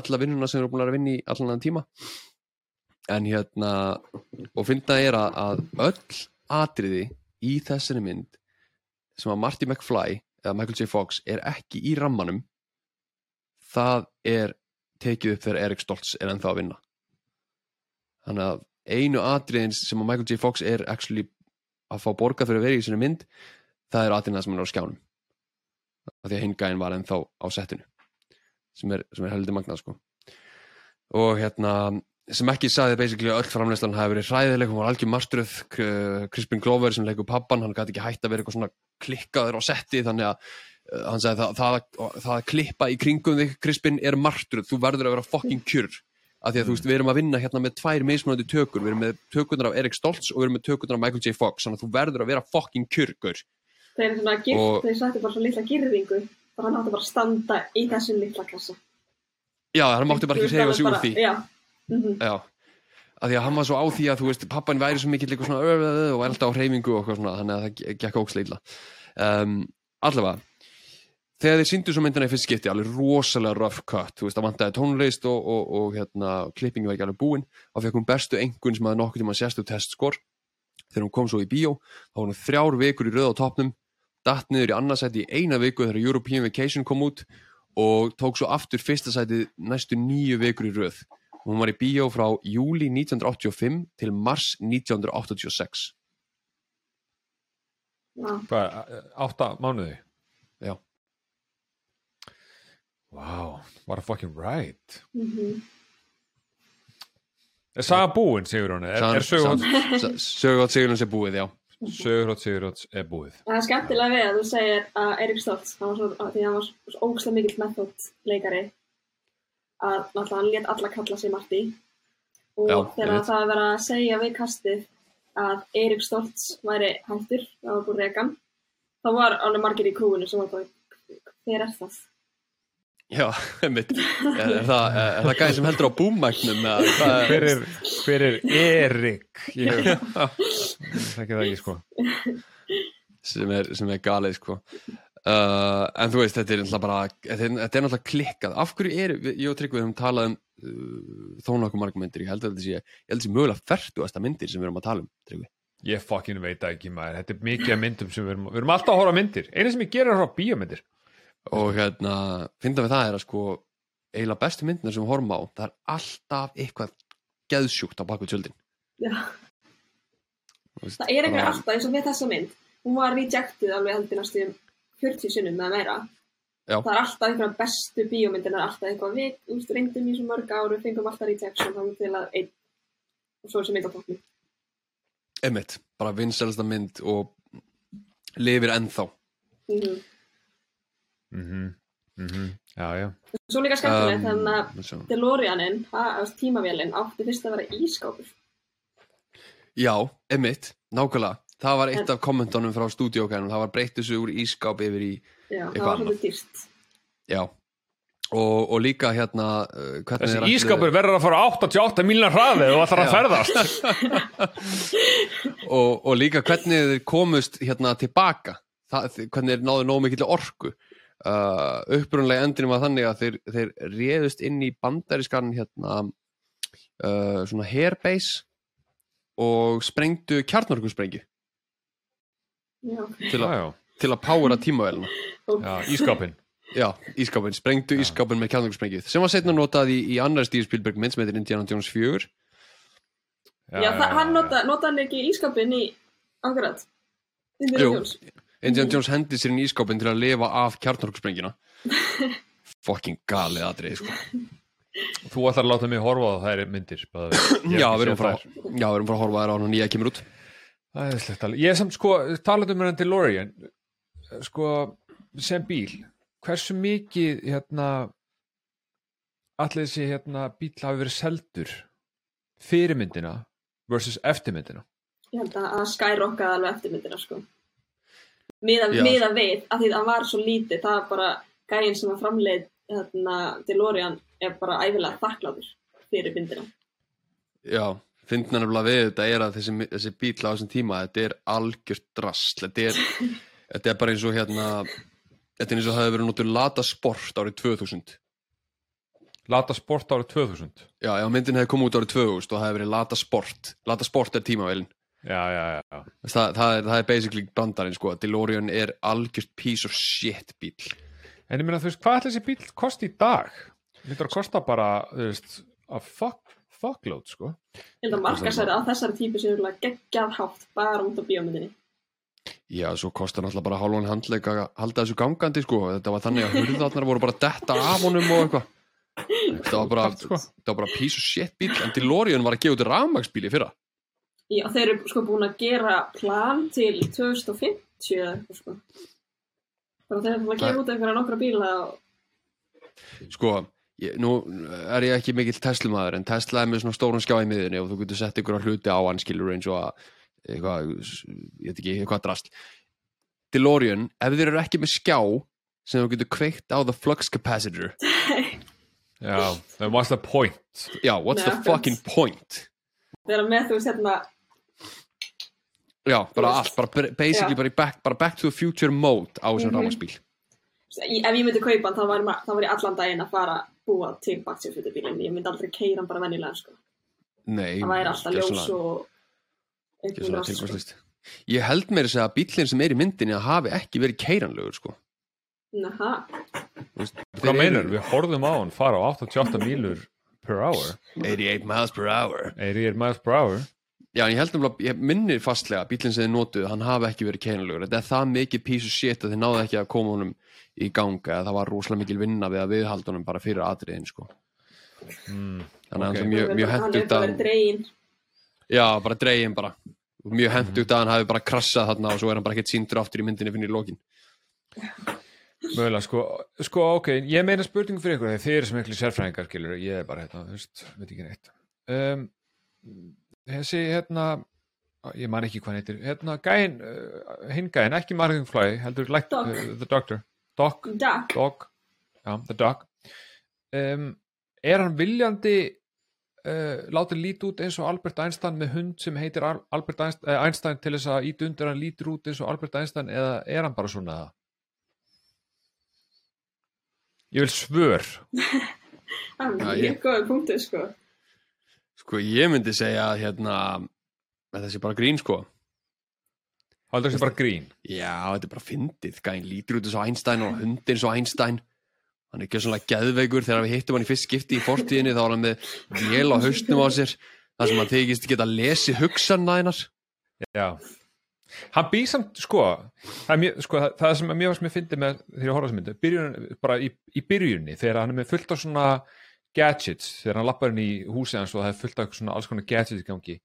alla vinnuna sem voru búin að vinna í allan annan tíma en hérna og finna er að, öll atriði í þessari mynd sem að Marty McFly eða Michael J. Fox er ekki í rammanum það er tekið upp þegar Erik Stoltz er ennþá að vinna þannig að einu atriðin sem að Michael J. Fox er actually að fá borga fyrir að vera í þessari mynd það er atriðina sem hann er á skjánum. Af því að hinn gæinn var ennþá á settinu sem er, er heldur magnað sko. Og hérna sem ekki saði basically að öll framleyslan hafi verið hræðileg, hún var algjör marstruð Crispin Glover sem leikur pappan hann gæti ekki hægt að vera eitthvað svona klikkaður á setti þannig að uh, hann sagði það, það, það, að klippa í kringum þig Crispin er marstruð, þú verður að vera fucking kjur af því að þú veist, við erum að vinna hérna með tvær mismunandi tökur, við erum með tökurnar af Erik Stoltz og við erum með tökurnar af Michael J. Fox þannig að þú verður að vera fucking kjurgur Þeir, svona, gift, Og- þeir sætti bara svo litla girðingu og hann átti bara að standa í þessum litla klassa. Já, hann mátti bara ekki reyfa sig úr því. Já, mm Já, af því að hann var svo á því að þú veist, pappan væri svo mikill eitthvað svona ö, ö, ö, og elda á hreyfingu og eitthvað svona þannig að það ge- gekk ókslega illa. Um, Allavega þegar þeir síndu svo myndina í fyrst skipti alveg rosalega rough cut, þú veist, það vantaði tónlist og, og, og hérna, klippingi var ekki alveg búin og fekk hún bestu engun sem hafði nokkuð tíma sérstu testskor þegar hún kom svo í bíó þá var hún þrjár vikur í röð á topnum datt niður í annarsæti í eina viku þegar European Vacation kom út og tók svo aftur fyrsta sætið næstu nýju vikur í röð hún var í bíó frá júli 1985 til mars 1986 já. Hvað, átta mánuði? Já. Wow, what a fucking right Mm Er saga búin, sigur hún? Er, er sögurhótt Sigurinn sé búið, já. Sögurhótt Sigurhótt er búið. Það er skemmtilega við að þú segir að Erik Stoltz, hann var svo, að því að hann var svo ógslag mikill method leikari að náttúrulega hann lét alla kalla sig Marti og Já, þegar það var að segja við kastið að Erik Stoltz væri hættur var búið rekan þá var alveg margir í krúinu sem var bara hver er það? Já, einmitt. Er, er það, er það gæði sem heldur á hvað Hver er, hver er Erik? Ég þekki það ekki sko. Sem er, sem er galið sko. Uh, en þú veist, þetta er náttúrulega bara þetta er, þetta er náttúrulega klikkað. Af hverju er, ég og Tryggvi höfum talað um uh, þó nokkuð margum myndir, ég held að þetta sé ég held að þetta sé mögulega fertugasta myndir sem við erum að tala um Tryggvi. Ég fucking veit ekki maður. Þetta er mikið af myndum sem við erum Við erum alltaf að horfa á myndir. Einu sem ég gerir er að horfa á bíómyndir og hérna, finna við það er að sko eiginlega bestu myndina sem við horfum á það er alltaf eitthvað geðsjúkt á baku tjöldin. Það er bara- alltaf eins og með þessa mynd. Hún var rejected alveg heldur næstu 40 sinnum með meira. Já. það er alltaf einhverja bestu bíómyndin er alltaf eitthvað við úst, reyndum í svo mörg áru fengum alltaf rejection þá til að einn. Og svo er þessi mynd á toppnum. Einmitt, bara vinselsta mynd og lifir ennþá. Mm mm -hmm. Já, já Svo líka skemmtilegt Um, þannig að svo. DeLoreanin, tímavélinn átti fyrst að vera ískápur Já, emitt, nákvæmlega Það var eitt af kommentunum frá stúdíókænum Það var breytt þessu úr ískáp yfir í Já, það Eitthvað var annað. svolítið dýrt Já Og, og líka hérna uh, hvernig Þessi ískapur verður að fara á 88 miljonar hraði og ætlar að Já. ferðast og, og líka hvernig þeir komust hérna tilbaka það, Hvernig þeir náðu nógu mikill orku uh, Upprunlega endinum var þannig að þeir, þeir réðust inn í bandarískan hérna uh, svona hairbase og sprengdu kjarnorkusprengju Já, til, Já, já, til að powera tímavélina já, ískápin Já, ískápin, sprengdu ískápin með kjarnorkusprengju sem var setna notað í, í annar Steve Spielberg mynd sem heitir Indiana Jones 4 já, það, hann nota, nota hann ekki ískapin í akkurat. Indiana Jú. Jones Indiana Jones hendi sér inn í ískápin til að lifa af kjarnorkusprengjuna fucking galið atrið sko. Þú ætlar að láta mig horfa á þær myndir já, við erum frá já, við erum frá að horfa þær á hann og nýja kemur út Æðislegt alveg. Ég er samt sko, talandi um henni DeLorean, sko, sem bíl, hversu mikið, hérna, allir þessi, hérna, bíl hafi verið seldur fyrirmyndina versus eftirmyndina. ég held að að skyrockaði alveg eftirmyndina sko miða, Já. miða við að því að hann var svo lítið það er bara gæinn sem að framleið hérna, DeLorean er bara æfilega þakklátur fyrir myndina já, fyndna nefnilega við þetta er að þessi, þessi bíl á þessum tíma þetta er algjört drasl þetta er, þetta er bara eins og hérna þetta er eins og það hefur verið notur lata sport árið 2000 Lata sport árið 2000. já, ef myndin hefði komið út árið 2000 og það hefði verið lata sport lata sport er tímavélin Já, já, já, það, það, er, það er basically brandarinn sko DeLorean er algjört piece of shit bíl En ég meina, þú veist, hvað ætli þessi bíl kosti í dag? Þetta að kosta bara, þú veist, að fuck, fuckload, sko. ég held að markasæri á þessari típu sem er geggjað hátt bara út á bíómyndinni Já, svo kostar náttúrulega bara hálfan handleik að halda þessu gangandi, sko. Þetta var þannig að hurðarnar voru bara að detta af honum og eitthvað. Þetta var bara, Sko. þetta var bara piece of shit bíl, en DeLorean var að gefa út rafmagsbíl í fyrra. Já, þeir eru sko búin að gera plan til 2050 eða eitthvað sko. Bara þeir eru búin að gefa út einhverja nokkra bíla og Sko, ég, nú er ég ekki mikill Tesla-maður, en Tesla er með svona stóran skjá í miðinni og þú getur sett ykkur hluti á hann, skilur eins og að, eitthvað, ég veit ekki, eitthvað drast. DeLorean, ef þeir eru ekki með skjá sem þú getur kveikt á the flux capacitor, Já, then what's the point? já, what's Nei, the fucking point? þeir eru með þú veist hérna Já, bara veist. allt, bara basically Já. bara, í back, bara back to the future mode á þessum Mhm. rafmagsbíl. í- ef ég myndi kaupa hann þá var, ma- þá var ég allan daginn að fara búa til baksjóflutu bílinn ég myndi aldrei keira hann bara venjulega sko. Nei, það væri alltaf ljós og rast, sko. Ég held að segja að bílinn sem er í myndinni að hafi ekki verið keiranlegur, sko. Naha. Hvað meinar? Við horfðum á hann fara á 88 mílur per hour. 88 miles per hour. 88 miles per hour. Já, ég held nefnilega, ég minni fastlega að bílinn sem þið notuðu, hann hafi ekki verið keiranlegur. Þetta er það mikið of shit að þið náðu ekki að koma honum í ganga eða það var rosalega mikil vinna við að viðhalda honum bara fyrir atriðin, sko. Mm. Þannig að Ok. það er mjög, mjög hann er hentugt bara að dregin Já, bara dregin bara mjög hendugt að hann hafi bara krassað þarna og svo er hann bara ekkert síndur aftur í myndinni fyrir í lokin Mögulega, sko, sko, ok, ég meina spurningu fyrir ykkur, þegar þið eru sem miklu sérfræðingar, skilur, ég er bara, hérna, þú veist, veit ekki neitt. Um, þessi, hérna, ég man ekki hvað hann heitir, hérna, gæin, uh, hinn gæin, ekki Martin Fly, heldur, like, Doc. uh, the doctor, Doc, Duck Dog, já, The Dog um, er hann viljandi uh, látið lít út eins og Albert Einstein með hund sem heitir Al- Albert Einstein, uh, Einstein til þess að ít undir hann lítur út eins og Albert Einstein eða er hann bara svona? Það? Ég vil svör. Það er mjög góði punktur sko. Sko, ég myndi segja að hérna að það sé bara grín, sko. Haldur þessi bara grín. Já, þetta er bara fyndið, gæn lítur út eins og Einstein og hundir eins og Einstein. Hann er ekki svona geðveikur. Þegar við hittum hann í fyrst skipti í fortíðinni þá var hann með vél á haustum á sér þar sem hann þykist geta lesið hugsanna hennar Já. Hann býr samt, sko, það, er mjög, sko það, það sem að mér varst mér fyndi með þegar ég horfði á þessu myndu, byrjun, bara í, í byrjunni þegar hann er með fullt af svona gadgets, þegar hann lappar inn í húsið hans og það er fullt af svona alls konar gadgets í gangi.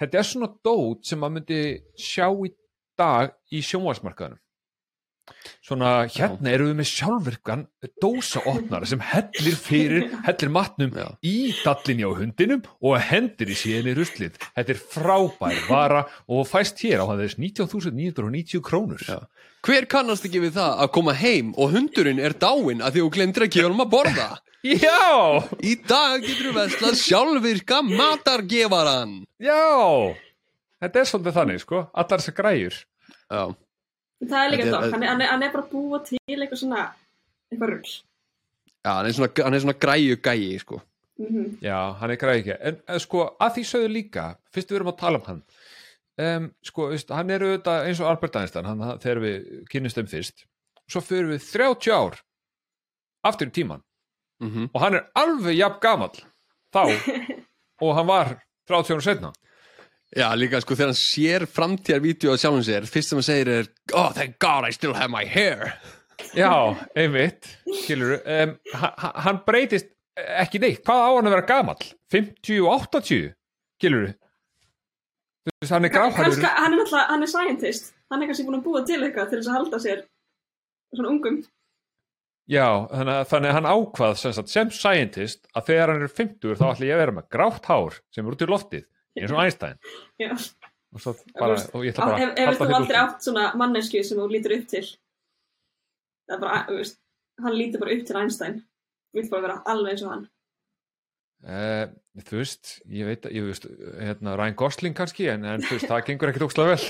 Þetta er svona dót sem maður myndi sjá í dag í sjónvarsmarkaðanum svona hérna erum við með sjálfvirkan dósaopnar sem hellir fyrir hellir matnum Já. í dallinni á hundinum og hendir í síðan í ruslið. Þetta er frábær vara og fæst hér á hann þess 19.990 krónur. Já. Hver kannast ekki við það að koma heim og hundurinn er dáinn að því þú að gefa hann að borða Já, Í dag getur við vestlað sjálfvirka matargefaran já! Þetta er svolítið þannig, sko, allar þessar græjur. Já, það er líka er- dog, hann, hann, er- hann er bara að búa til eitthvað svona eitthvað rugl. Já hann, er svona, hann er svona græju gæi sko. mm Já, hann er ekki en, en sko, að því sögðu líka fyrst við erum að tala um hann um, sko, veist, hann er auðvitað eins og Albert Einstein hann, þegar við kynnumst þeim fyrst svo fyrir við 30 ár aftur í tíman Mhm. og hann er alveg jafn gamall þá og hann var 30 ára setna Já, líka sko þegar hann sér framtíðarvídeó á sjálfum sér, fyrst sem hann segir er Oh, thank God I still have my hair. Já, einmitt, skilur um, hann, breytist ekki neitt, hvað á hann að vera gamall? 50, 80 skilur þú veist, hann er gráhærður. Kannski, hann er náttúrulega, hann er scientist. Hann er kannski búin að búa til eitthvað til þess að halda sér svona ungum. Já, þannig að, þannig að hann ákvað sem, sagt, sem scientist að þegar hann er 50 þá ætla ég að vera með grátt hár sem er út í loftið, eins og Einstein Já. og, svo bara, og ég ætla bara Hef, að hefur þú aldrei átt svona mannesku sem þú lítur upp til? Það er bara, þú veist, hann lítur bara upp til Einstein. Þú vilt bara vera alveg eins og hann. Uh, þú veist, ég veit að ég veist, hérna, Ryan Gosling kannski en, en þú veist, það gengur ekkit ókslega vel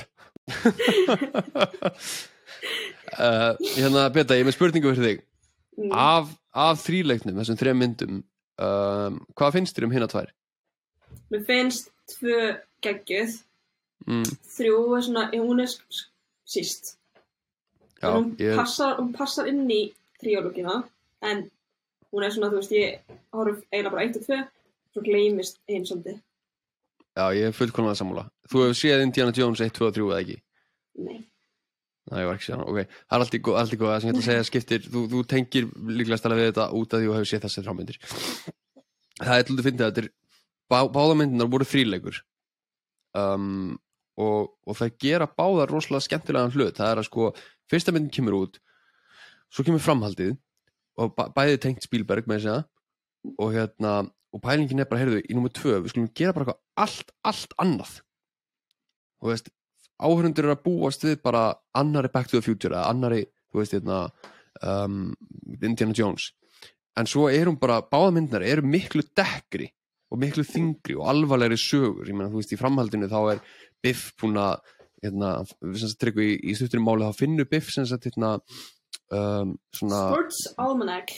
uh, Hérna, Beta, ég er með spurningu fyrir þig Mm. Af, af þríleiknum, þessum þrejum myndum um, Hvað finnst þér um hérna tvær? Mér finnst tvö geggjuð, Mm, þrjú er svona, hún er síst. já, hún, ég, passar, hún passar inn í tríólogina, en hún er svona, þú veist, ég horf eiginlega bara eitt og tvö, svo gleymist einn svolítið. já, ég er fullkonlega sammála Þú hefur séð Indiana Jones 1, 2 og 3 eða ekki? Nei. Næ, ég var ekki séð hana, ok Það er allt í góð, allt í góð, það sem ég ætla að segja skiptir þú, þú tengir líklega stæla við þetta út af því þú hefur séð þessar þrámyndir Það er til að finna þetta bá, Báðamyndinar voru þríleikur um, og, og það gera báðar rosalega skemmtilegan hlut. Það er að sko, fyrsta myndin kemur út Svo kemur framhaldið og bæ, bæði tengt Spielberg með þess að og hérna, og pælingin er bara, heyrðu, í nummer tvö, við skulum gera bara eitthvað allt, allt annað. Og veist, áhörundur eru að búast við bara annari Back to the Future eða annari, þú veist, hérna um, Indiana Jones. En svo er hún bara, báða myndnar eru miklu dekkri og miklu þingri og alvarlegri sögur, ég meina, þú veist, í framhaldinu þá er Biff búin að hérna, sem sagt, tryggvi í, í stutturum máli þá finnur Biff sem sagt, hérna um, svona, Sports Almanac.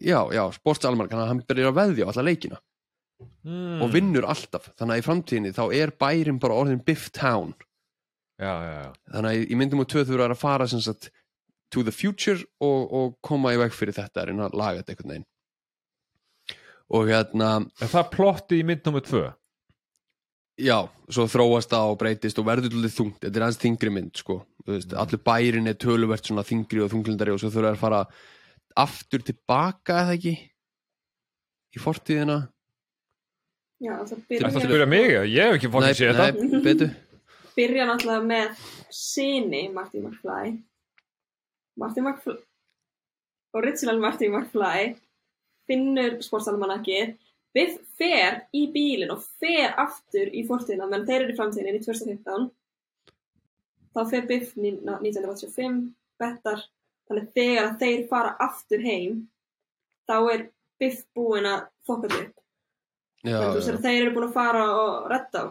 já, já, sportsalmar þannig að hann byrjar að veðja á alla leikina. Mm. og vinnur alltaf, þannig að í framtíðinni þá er bærin bara orðin Biff Town Já, já, já. Þannig að í myndum og tvö þú eru að fara sem sagt to the future og, og koma í veg fyrir þetta, reyna að laga þetta einhvern veginn. Og hérna Er það plottið í mynd nummer tvö? já, svo þróast það og breytist og verður til þungt, þetta er aðeins þingri mynd sko, þú veist, allur bærin er töluvert svona þingri og þunglindari og svo þurfa að fara aftur tilbaka eða ekki í fortíðina. Já, það byrja, mig, ég hef ekki fótt að sé þetta. nei, betur byrja náttúrulega með sinni Marty McFly. Marty McFly, original Marty McFly, finnur sportsalmanakið, Biff fer í bílinn og fer aftur í fortíðina, menn þeir eru í framtíðinni í 2015. Þá fer Biff ní- 1985, bettar, þannig þegar að þeir fara aftur heim, þá er Biff búinn að fokka upp. Þannig, þegar þeir eru búin að fara og redda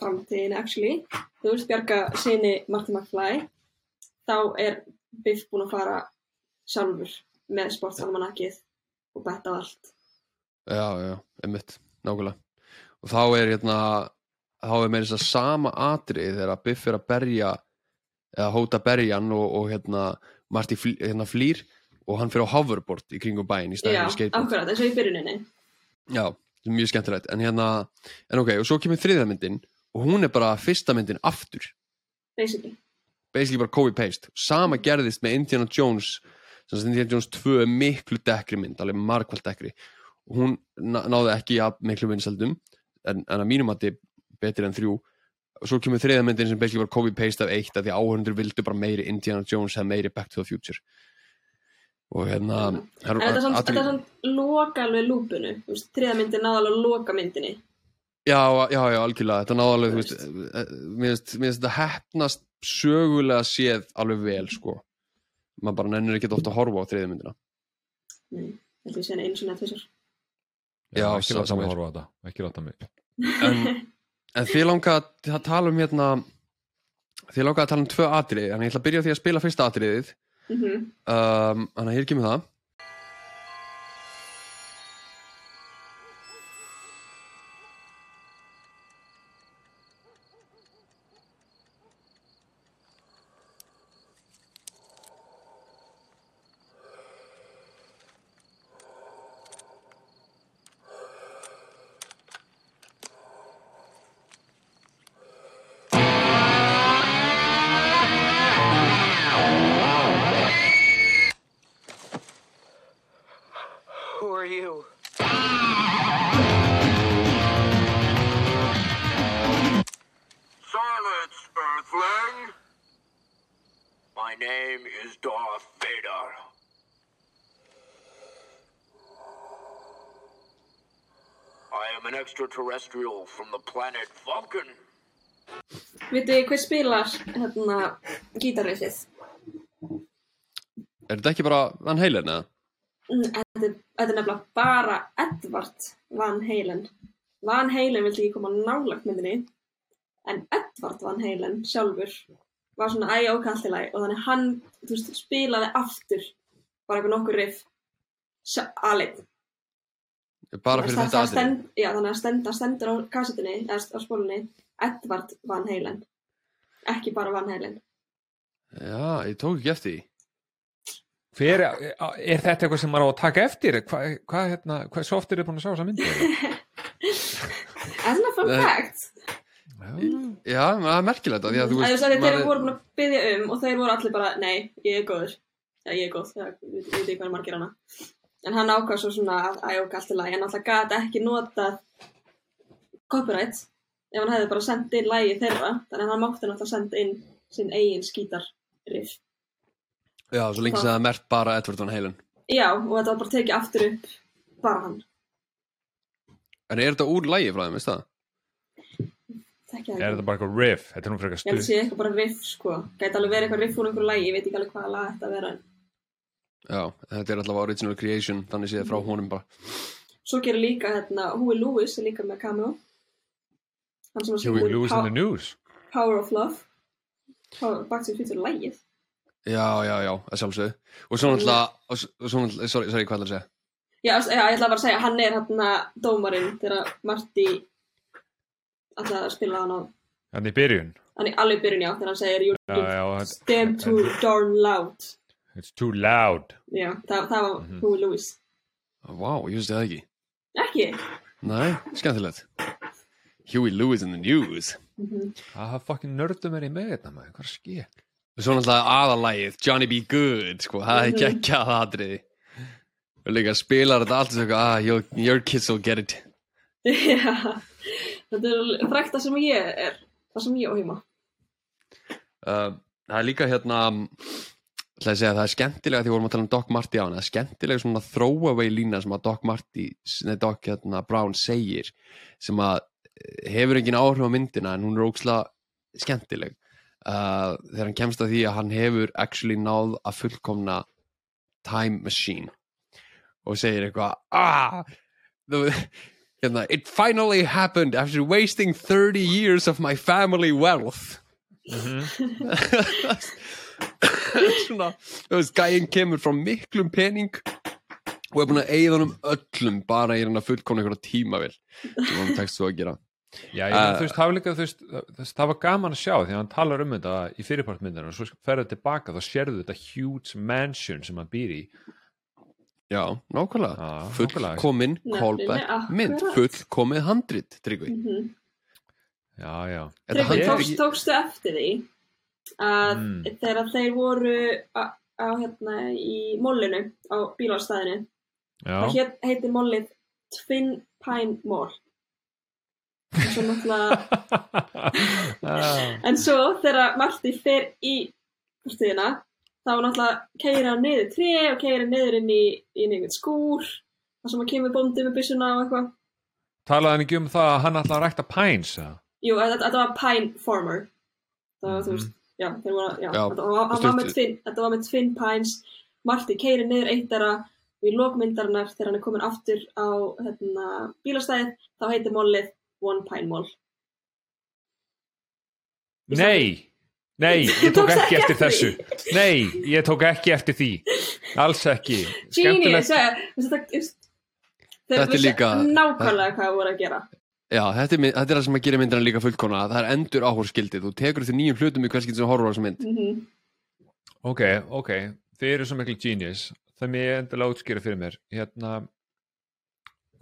framtíðinni, actually, þú veist, bjarga sinni Marty McFly, þá er Biff búin að fara sjálfur með sportsalmanakið og betta á allt. já, já, einmitt, nákvæmlega. Og þá er hérna þá er meira þess að sama atrið þegar Biff er að berja eða hóta berjan og, og hérna Marty flý, hérna flýr og hann fyrir á hoverboard í kringum bæinn í Já, stæðinu skateboard. akkurat, eins og í byrjuninni. Já, er mjög skemmtilegt. En hérna, en ok, og svo kemur þriðja myndin og hún er bara fyrsta myndin aftur. Basically. basically bara copy-paste. Sama gerðist með Indiana Jones Indiana Jones 2 er miklu dekkri mynd alveg margkvælt dekkri. Og hún ná- náði ekki að miklu vinsaldum en, en að mínum að þetta betri en þrjú. Og svo kemur þriðja myndin sem basically bara copy-paste af eitt af því áhörundur vildu bara meiri Indiana Jones eða meiri Back to the Future. Og hérna En þetta er er samt loka alveg lúpinu, þú veist, þriða myndin náða alveg loka myndinni. Já, já, já, algjörlega, þetta náði alveg, þú veist, eh, eh, mér finnst þetta hefnast sögulega séð alveg vel, sko. Maður bara nennir ekki ofta að horfa á þriðju myndina. Nei, þetta er síðan einu sinni að tvisar. Já, ekki láta sama mig horfa á þetta Ekki láta mig En, en þið langa að tala um hérna, þið langa að tala um tvö atriði, þannig ég ætla að byrja á því að spila fyrsta atriðið. Mhm. Um, þannig að hér kemur það. I am an extraterrestrial from the planet Vulcan. Vitið þið hver spilar hérna gítarriffið? Er þetta ekki bara Van Halen eða? Mm, Þetta er, nefnilega bara Edvard Van Halen. Van Halen vildi ekki koma nálagt myndinni en Edvard Van Halen sjálfur var svona æg og kallilæg og þannig hann veist, spilaði aftur bara eitthvað nokkur riff aleinn. Bara fyrir þetta aðrið? stend, Já, þannig að stend, stendur á kassetinni eða á spólunni Edvard Van Halen ekki bara Van Halen Já, ég tók ekki eftir. Hver, er þetta eitthvað sem maður á að taka eftir? Hvað hva, hérna, hvað svo oft er þið búin að sjá þessa myndi? Er það fun fact? Já, það er merkilegt að því að þú Þú veist, þeir voru búin að byggja um og þeir voru allir bara, nei, ég er góður. Já, ég er góð, það veit ekki hvað margir hana. En hann ákvað svo svona að æjók allt í lagi, en alltaf gat ekki notað copyright ef hann hefði bara sendt inn lagi þeirra, þannig að hann mátti náttúrulega senda inn sinn eigin skítarriff. Já, svo lengi sem það er mert bara Edward Van Halen. Já, og þetta var bara tekið aftur upp, bara hann. En er þetta úr lægi frá þeim, veist það? Það Er þetta bara eitthvað riff? Þetta er nú frekar Ég held að stuð. sé eitthvað bara riff, sko. Gæti alveg verið eitthvað riff úr einhverju lagi, ég veit ekki alveg hvaða lag þetta að vera. en Já, þetta er alltaf original creation, þannig séð frá honum bara. Svo gerir líka hérna, Huey Lewis er líka með cameo. Hann Huey Lewis in the News. Power of Love. Power, Back to the Future lægið. Já, já, já, að sjálfsögðu. Og svo náttúrulega, náttúrulega, sorry, sorry, hvað er það að segja? Já, já, ég ætla bara að segja, hann er hérna dómarinn þegar Marty ætla að spila hann á, Þannig í byrjun. hann er alveg í byrjun já, þegar hann segir You Já, já, þetta- damn too darn loud. It's too loud. Já, það, það var Mhm. Huey Lewis. Vá, ég veist það ekki. Ekki? Nei, skemmtilegt. Huey Lewis in the news. Mhm. Það fucking nördum er í með þetta maður. Hvað er? Og svo náttúrulega aðalægið, Johnny B. Good, sko, það er Mhm. geggjað aðriði. Og líka spilar þetta allt og svo, ah, your, your kids will get it. Já, þetta er frækt það sem ég er, það sem ég á heima. Uh, það er líka hérna, að það er skemmtilega því við vorum að tala um Doc Marty á hann, það er skemmtilega svona throwaway lína sem að Doc Marty, nei, Doc hérna, Brown segir, sem að eh, hefur engin áhrif á myndina en hún er ókslega skemmtileg. Uh, þegar hann kemst að því að hann hefur actually náð að fullkomna time machine og segir eitthvað ah, the, hérna, it finally happened after wasting 30 years of my family wealth svona þú veist, gæinn kemur frá miklum pening og er búin að eigða honum öllum bara í hann að fullkona einhverja tímavel sem hann tekst svo að gera Já, ég Uh, þú veist, það var líka, þú veist, það, það var gaman að sjá því að hann talar um þetta í fyrirpartmyndinu og svo ferðu tilbaka þá sérðu þetta huge mansion sem hann býr í. Já, nákvæmlega, nákvæmlega. fullkomin Nefnilega, callback mynd, fullkomið handrit, Tryggvi Mhm. Já, já. Þetta Tryggvi, tókstu eftir því að Mm. þegar þeir voru á, á hérna í mollinu á bílastæðinu Já. það heit, heitir mollið Twin Pine Mall og svo náttúrulega Ah. en svo þegar Marty fer í stíðina þá náttúrulega keira hann niður tré og keira niður inn í, í einhvern skúr þar sem hann kemur bóndi með byssuna og eitthvað Talaði hann ekki um það að hann ætla að rækta pines, eða? Jú, þetta, var Pine Farmer það var, þú Mhm. veist, já, þeir voru, já, Já, þetta, var, twin, þetta var með Twin Pines. Marty keiri niður eitt þeirra og í lokmyndarinnar þegar hann er komin aftur á hérna, bílastæðið. Þá heitir mollið One Pine Mall. Nei, nei, ég tók ekki eftir þessu. Nei, ég tók ekki eftir því. Alls ekki. Genius, ja, þetta, þetta, er líka- nákvæmlega hvað það voru að gera Já, þetta er, þetta er það sem að gera myndina líka fullkona það er endur áhorskildið, þú tekur eftir nýjum hlutum í hverskinn sem horfur á þessa mynd mm Ok, ok, þið eru svo miklu genius. Það mér endilega útskýra fyrir mér. Hérna,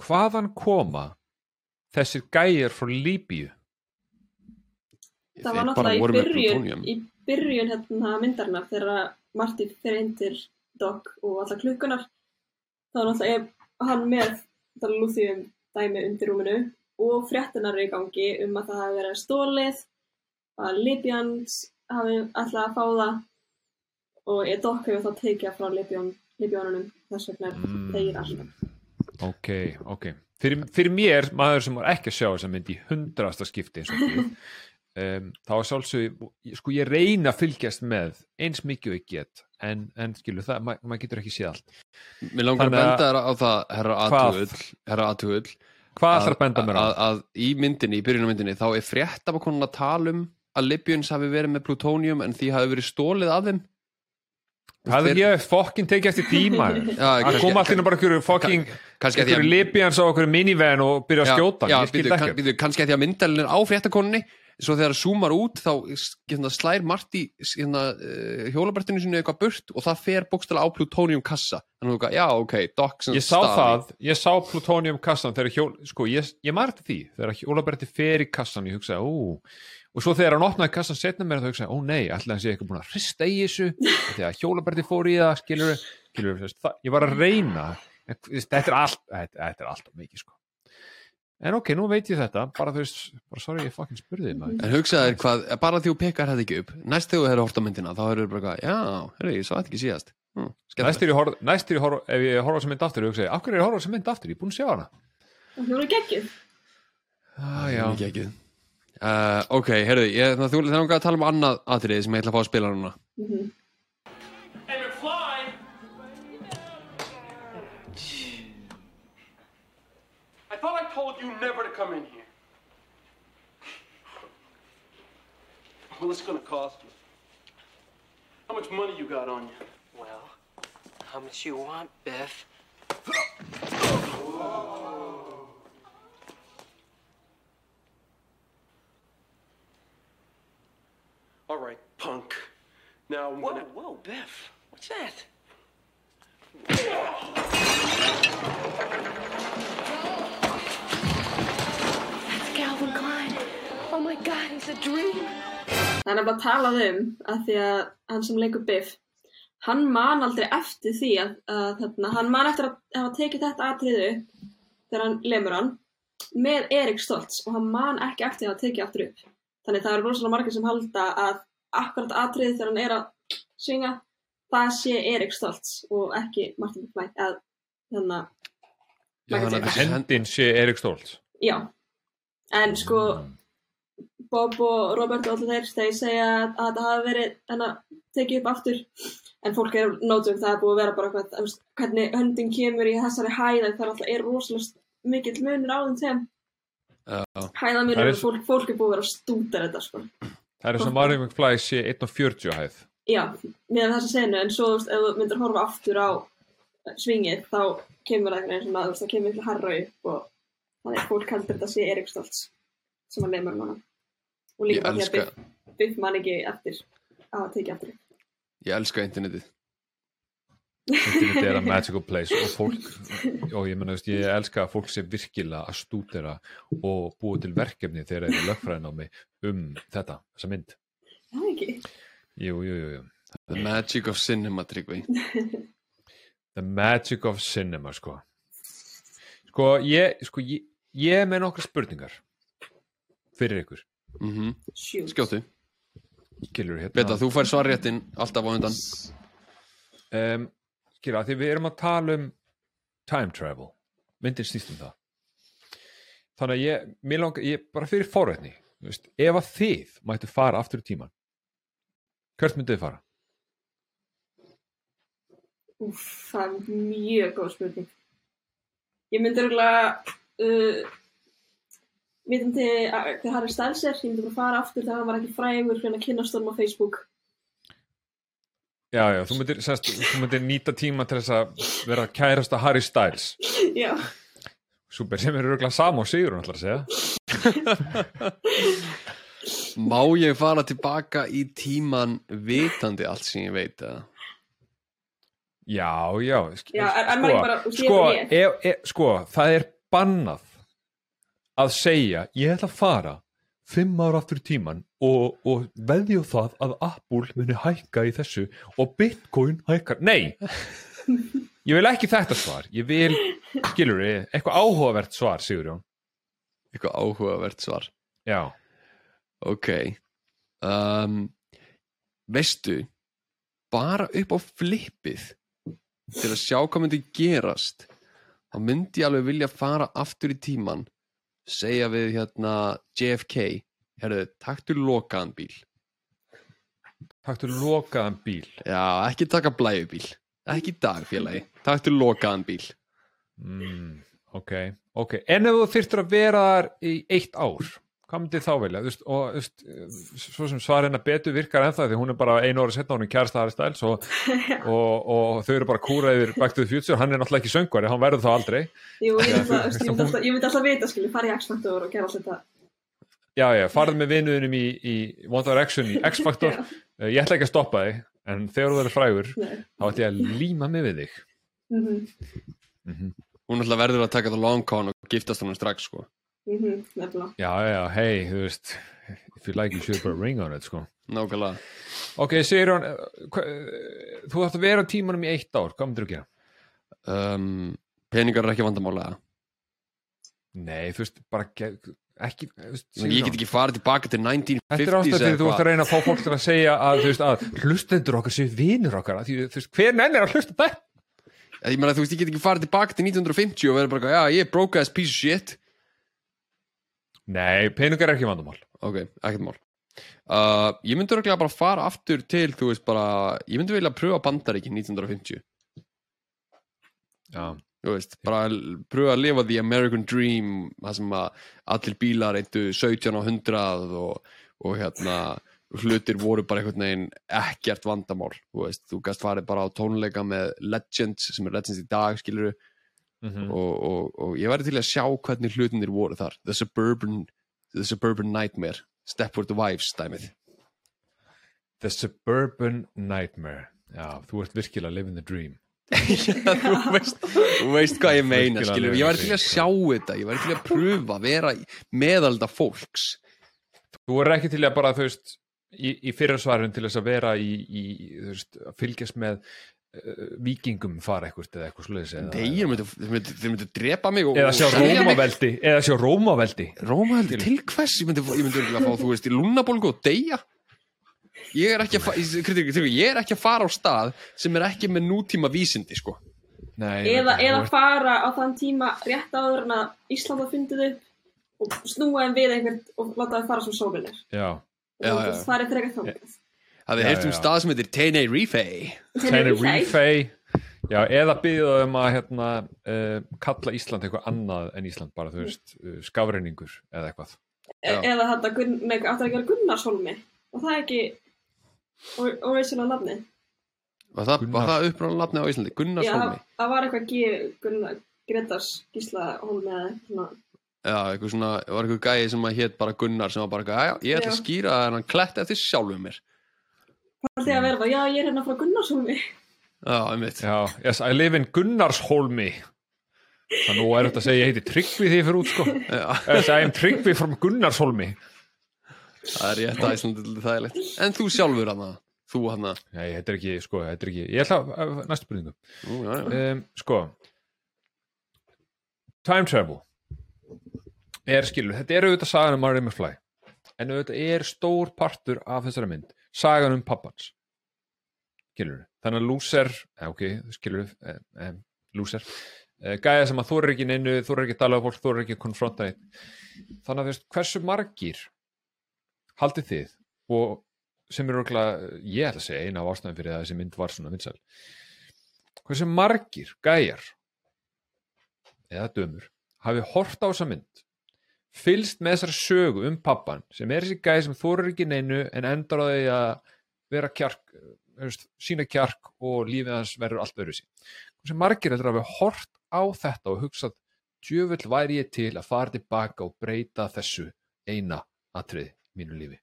hvaðan koma þessir gæjar frá Líbíu? það var náttúrulega í byrjun í byrjun hérna myndarinnar þegar Marty fer inn til Doc og allar klukkunar þá var náttúrulega er hann með það lúþjum dæmi undir rúminu og fréttinar eru í gangi um að það hafi verið stólið að Libyans hafi ætlað að fá það og ég dokk hefur þá tekið frá Libjón, Libjónunum þess vegna Mm. þeir alltaf ok, ok fyrir, fyrir mér, maður sem var ekki að sjá þess að myndi í hundrasta skipti eins og því um, þá er sálsög sko ég reyna að fylgjast með eins mikið og ég get en, en skilu það, ma maður getur ekki séð allt Mér langar að Þannig að- benda þér á það, herra Hvað? Hvað ætlar að benda mér á? Að, að í myndinni, í byrjunum myndinni, þá er frétt af að tala um að Libyans hafi verið með plutonium en því hafi verið stólið af þeim. Það er ég fokkin tekið eftir tíma að koma allir bara einhverju fokkin að að- libyans á einhverju minivan og byrja að skjóta. já, býtu, kannski að því að myndalinn er á fréttakonunni svo þegar það zoomar út þá hérna, slær Marti hérna, uh, hjólabertinu sinu eitthvað burt og það fer bókstala á plutonium kassa þannig að þú veist, já ok, Doc sem ég sá það, ég sá plutonium kassan þegar hjól, sko, ég, ég eftir því þegar hjólaberti fer í kassan, ég hugsaði, ó. Og svo þegar hann opnaði kassan setna mér þá hugsaði, ó nei, ætlaði hann sé eitthvað búin að hrista í þessu. Þegar hjólaberti fór í það, skilur skilur, það, ég var að reyna þetta er allt, þetta, þetta er allt of mikið, sko en ok, nú veit ég þetta, bara þú veist bara sorry, ég fucking spurði þið maður. En hugsaðu þér hvað, bara því þú pekar þetta ekki upp. Næst þegar þú hefur hort á myndina, þá hefur bara eitthvað, já, herri, ég sá þetta ekki síðast. Hm, næst er ég horf, næst er ég horf ef ég horfa á þessa mynd aftur, ég hugsaði, af hverju er ég að horfa á þessa mynd aftur? Ég er búin að sjá hana. Og þú eru geggjuð. Ah, já. Ekki, ekki. Uh, ok, herri, ég, þú þú langar að tala um annað atriði sem ég ætla að fá að spila núna. Mhm. Hey, you never to come in here. Well, it's gonna cost you. How much money you got on you? Well, how much you want, Biff? All right, punk. Now I'm Whoa, gonna. whoa, Biff. What's that? My god, he's a dream. Það er nefnilega að talað um að því að hann sem leikur Biff hann man aldrei eftir því að, að þarna, hann man eftir að hafa tekið þetta atriðu upp þegar hann lemur hann með Erik Stoltz og hann man ekki eftir að hafa tekið aftur upp. Þannig það eru rosalega margir sem halda að akkurat atriðu þegar hann er að svinga það sé Erik Stoltz og ekki Martin McFly eða þannig Já, þannig að hendin sé Erik Stoltz. Já, en sko Bob og Robert og allir þeir þeir segja að, að það hafi verið enna, tekið upp aftur. En fólk er nótum það er búið að vera bara hvað, hvernig höndin kemur í þessari hæð en það er alltaf er rosalega mikill munur á þeim þeim uh, hæðamunur Það er- og fólk, fólk er búið að vera að stúta þetta sko. það er eins og Marvin McFly sé 1.40 hæð. Já, með þessa senu en svo þú veist, ef þú myndir horfa aftur á svingið þá kemur það svona, þú veist, það kemur miklu harra upp og það er fólk heldur þetta sé Erik Stoltz sem að lemur hana og líka bara því að elska- Biff, Biff man ekki eftir að tekið aftur upp. Ég elska internetið. Internet er a magical place og fólk og ég menna, veist, ég elska að fólk sé virkilega að stúdera og búa til verkefni þegar þeir eru lögfræðinámi um þetta, þessa mynd. Það ekki. Jú, jú, jú, jú. The magic of cinema, Tryggvi. The magic of cinema, sko. Sko, ég, sko, ég, ég er með nokkra spurningar fyrir ykkur mm -hmm. Skjóttu hérna Beta, þú fær svarréttin alltaf á undan um, Skilur, að því við erum að tala um time travel myndin snýst um það þannig að ég, mér langar, ég bara fyrir veist, ef að þið mættu fara aftur í tíman hvert myndið þið fara? Úf, það er mjög góð spurning. Ég myndi örgulega, uh, vitandi að hver Harry Styles er, ég myndi bara fara aftur þegar hann var ekki frægur fyrir að kynna storm á Facebook. Já, já, þú myndir, sest, þú myndir nýta tíma til þess að vera kærasta Harry Styles Já, Súper, sem er örgulega sama og sigur hann ætlar að segja Má ég fara tilbaka í tíman vitandi allt sem ég veit eða? Já, já, Já, er- er bara- sko, bara ég? ef, ef, sko, það er bannað að segja, ég ætla að fara fimm ára aftur í tíman og, og veðja á það að Apple muni hækka í þessu og Bitcoin hækkar, nei ég vil ekki þetta svar. Ég vil, skilur við, eitthvað áhugavert svar, Sigurjón. Eitthvað áhugavert svar. Já. Ok um, veistu bara upp á flippið til að sjá hvað myndi gerast þá myndi ég alveg vilja fara aftur í tíman segja við hérna JFK herru, taktu lokaðan bíl. Taktu lokaðan bíl. Já, ekki taka blæjubíl ekki í dag félagi, taktu lokaðan bíl. Mm, ok, ok. En ef þú þyrftur að vera þar í eitt ár hvað myndið þá velja þú veist, og veist, svo sem svarina betur virkar ennþá því hún er bara einu ára setna hún er kjærsta Harry Styles og, og, og þau eru bara kúra yfir Back to the Future. Hann er náttúrulega ekki söngvari, hann verður þá aldrei. Jú, ég myndi alltaf, ég myndi alltaf, myndi vita, skilju, fara í X-Factor og gera alltaf þetta. já, já, farið með vinuðinum í, í One Direction í X-Factor. Eh, ég ætla ekki að stoppa þig en þegar þú verður frægur Nei. þá ætla ég að líma mig við þig. Mhm, Mhm. hún ætla verður að taka það long con og giftast hann strax sko mhm, nefnilega. já, já, hei, þú veist if you like you should put a ring on it, sko nákvæmlega ok, segir hann þú ætti að vera á tímanum í eitt ár hvað myndir þú gera? um, peningar er ekki vandamálega nei, þú veist, bara ekki, þú veist, ég get ekki farið tilbaka til 1950s Þetta er ástæð fyrir þú ert að reyna að fá fólk til að segja að, þú veist, að hlustendur okkar séu vinur okkar að því, þú veist, hver nenn er að hlusta þetta? ég meina þú veist ég get ekki farið tilbaka til 1950 og verið bara já ég er broke ass piece of shit Nei, peningar er ekki vandamál. Ok, ekkert mál. Uh, ég myndi örgulega bara fara aftur til þú veist bara, ég myndi vilja pröfa bandaríkin 1950 Já. Þú veist, bara pröfa að lifa the American Dream það sem að allir bílar eittu 17 á 100 og, og hérna hlutir voru bara einhvern veginn ekkert vandamál þú veist, þú gæst farið bara á tónleika með Legends sem er Legends í dag skilur Mhm. og, og, og ég væri til að sjá hvernig hlutinir voru þar. The Suburban, the suburban Nightmare. Stepford Wives dæmið. The Suburban Nightmare. Já, þú ert virkilega living the dream. Þú, veist, þú veist hvað ég meina skilur, ég væri til að sjá þetta. Ég væri til að pröfa að vera meðalda fólks. Þú er ekki til að bara, þú veist í, í fyrirsvarun til þess að vera í, í þú veist, að fylgjast með vikingum fara eitthvað eða eitthvað sluðis eða, Nei, þeir myndu, þeir myndu, þeir myndu drepa mig og, eða sjá rómaveldi eða sjá rómaveldi. Rómaveldi, til hvers? Ég myndi, ég myndi örugglega fá, þú veist, í lúnabólgu og deyja. Ég er ekki að, fa- ég- kritik- kritik- ég er ekki að fara á stað sem er ekki með nútíma vísindi, sko. Nei, Eða, eða fara á þann tíma rétt áður en að Ísland var fundið upp og snúa þeim við einhvern og láta þeim fara sem sólinir. Það er frekar þangað. Það við Já, heyrt um já. stað sem heitir Tenerife Tenerife Já, eða byggðu um að hérna, uh, kalla Ísland eitthvað annað en Ísland bara, þú veist, uh, skafreiningur eða eitthvað E eða þetta, áttu að gera Gunnarshólmi og það er ekki or- original nafni. Var það, var það uppráðan nafni á Íslandi? Já, Gunnarsholmi það- það var eitthvað G, Gunnar, Gretars Gísla Hólmi eða eitthvað svona. Já, eitthvað svona, var eitthvað gæði sem að hétt bara Gunnar sem var bara, eitthvað, já, ég ætla að Já. skýra þennan klett eftir sjálfum mér Það er að vera bara, já, ég er hérna frá Gunnarshólmi. Já, einmitt. Já, yes, I live in Gunnarshólmi. Það nú er þetta að segja ég heiti Tryggvi því fyrir út sko. Yes, I am Tryggvi from Gunnarshólmi. Það er rétt að Íslandi er þægilegt. En þú sjálfur hana, þú hana Nei, þetta er ekki, sko, þetta er ekki Ég ætla að, að- næstu spurningu. Ú, já, já. um, Sko Time travel. Er skilur, þetta er auðvitað sagan um Marty McFly. En auðvitað er stór partur af þessari mynd sagan um pappans. Skilur, þannig að lúser eh, ok, skilur eh, eh, lúser, eh, gæða sem að þú er ekki neinu, þú er ekki að tala um fólk, þú er ekki konfronta þannig að þú veist, hversu margir haldið þið og sem eru okkur, ég ætla að segja eina af ástæðum fyrir að þessi mynd var svona vinsæl. Hversu margir gæjar eða dömur hafi hort á þessa mynd fylst með þessari sögu um pappan sem er þessi gæði sem þorir ekki neinu en endar á því að vera kjark veist, sína kjark og lífið hans verður allt verður sín hversu margir heldur að hafi hort á þetta og hugsað djöfull væri ég til að fara tilbaka og breyta þessu eina atrið mínu lífi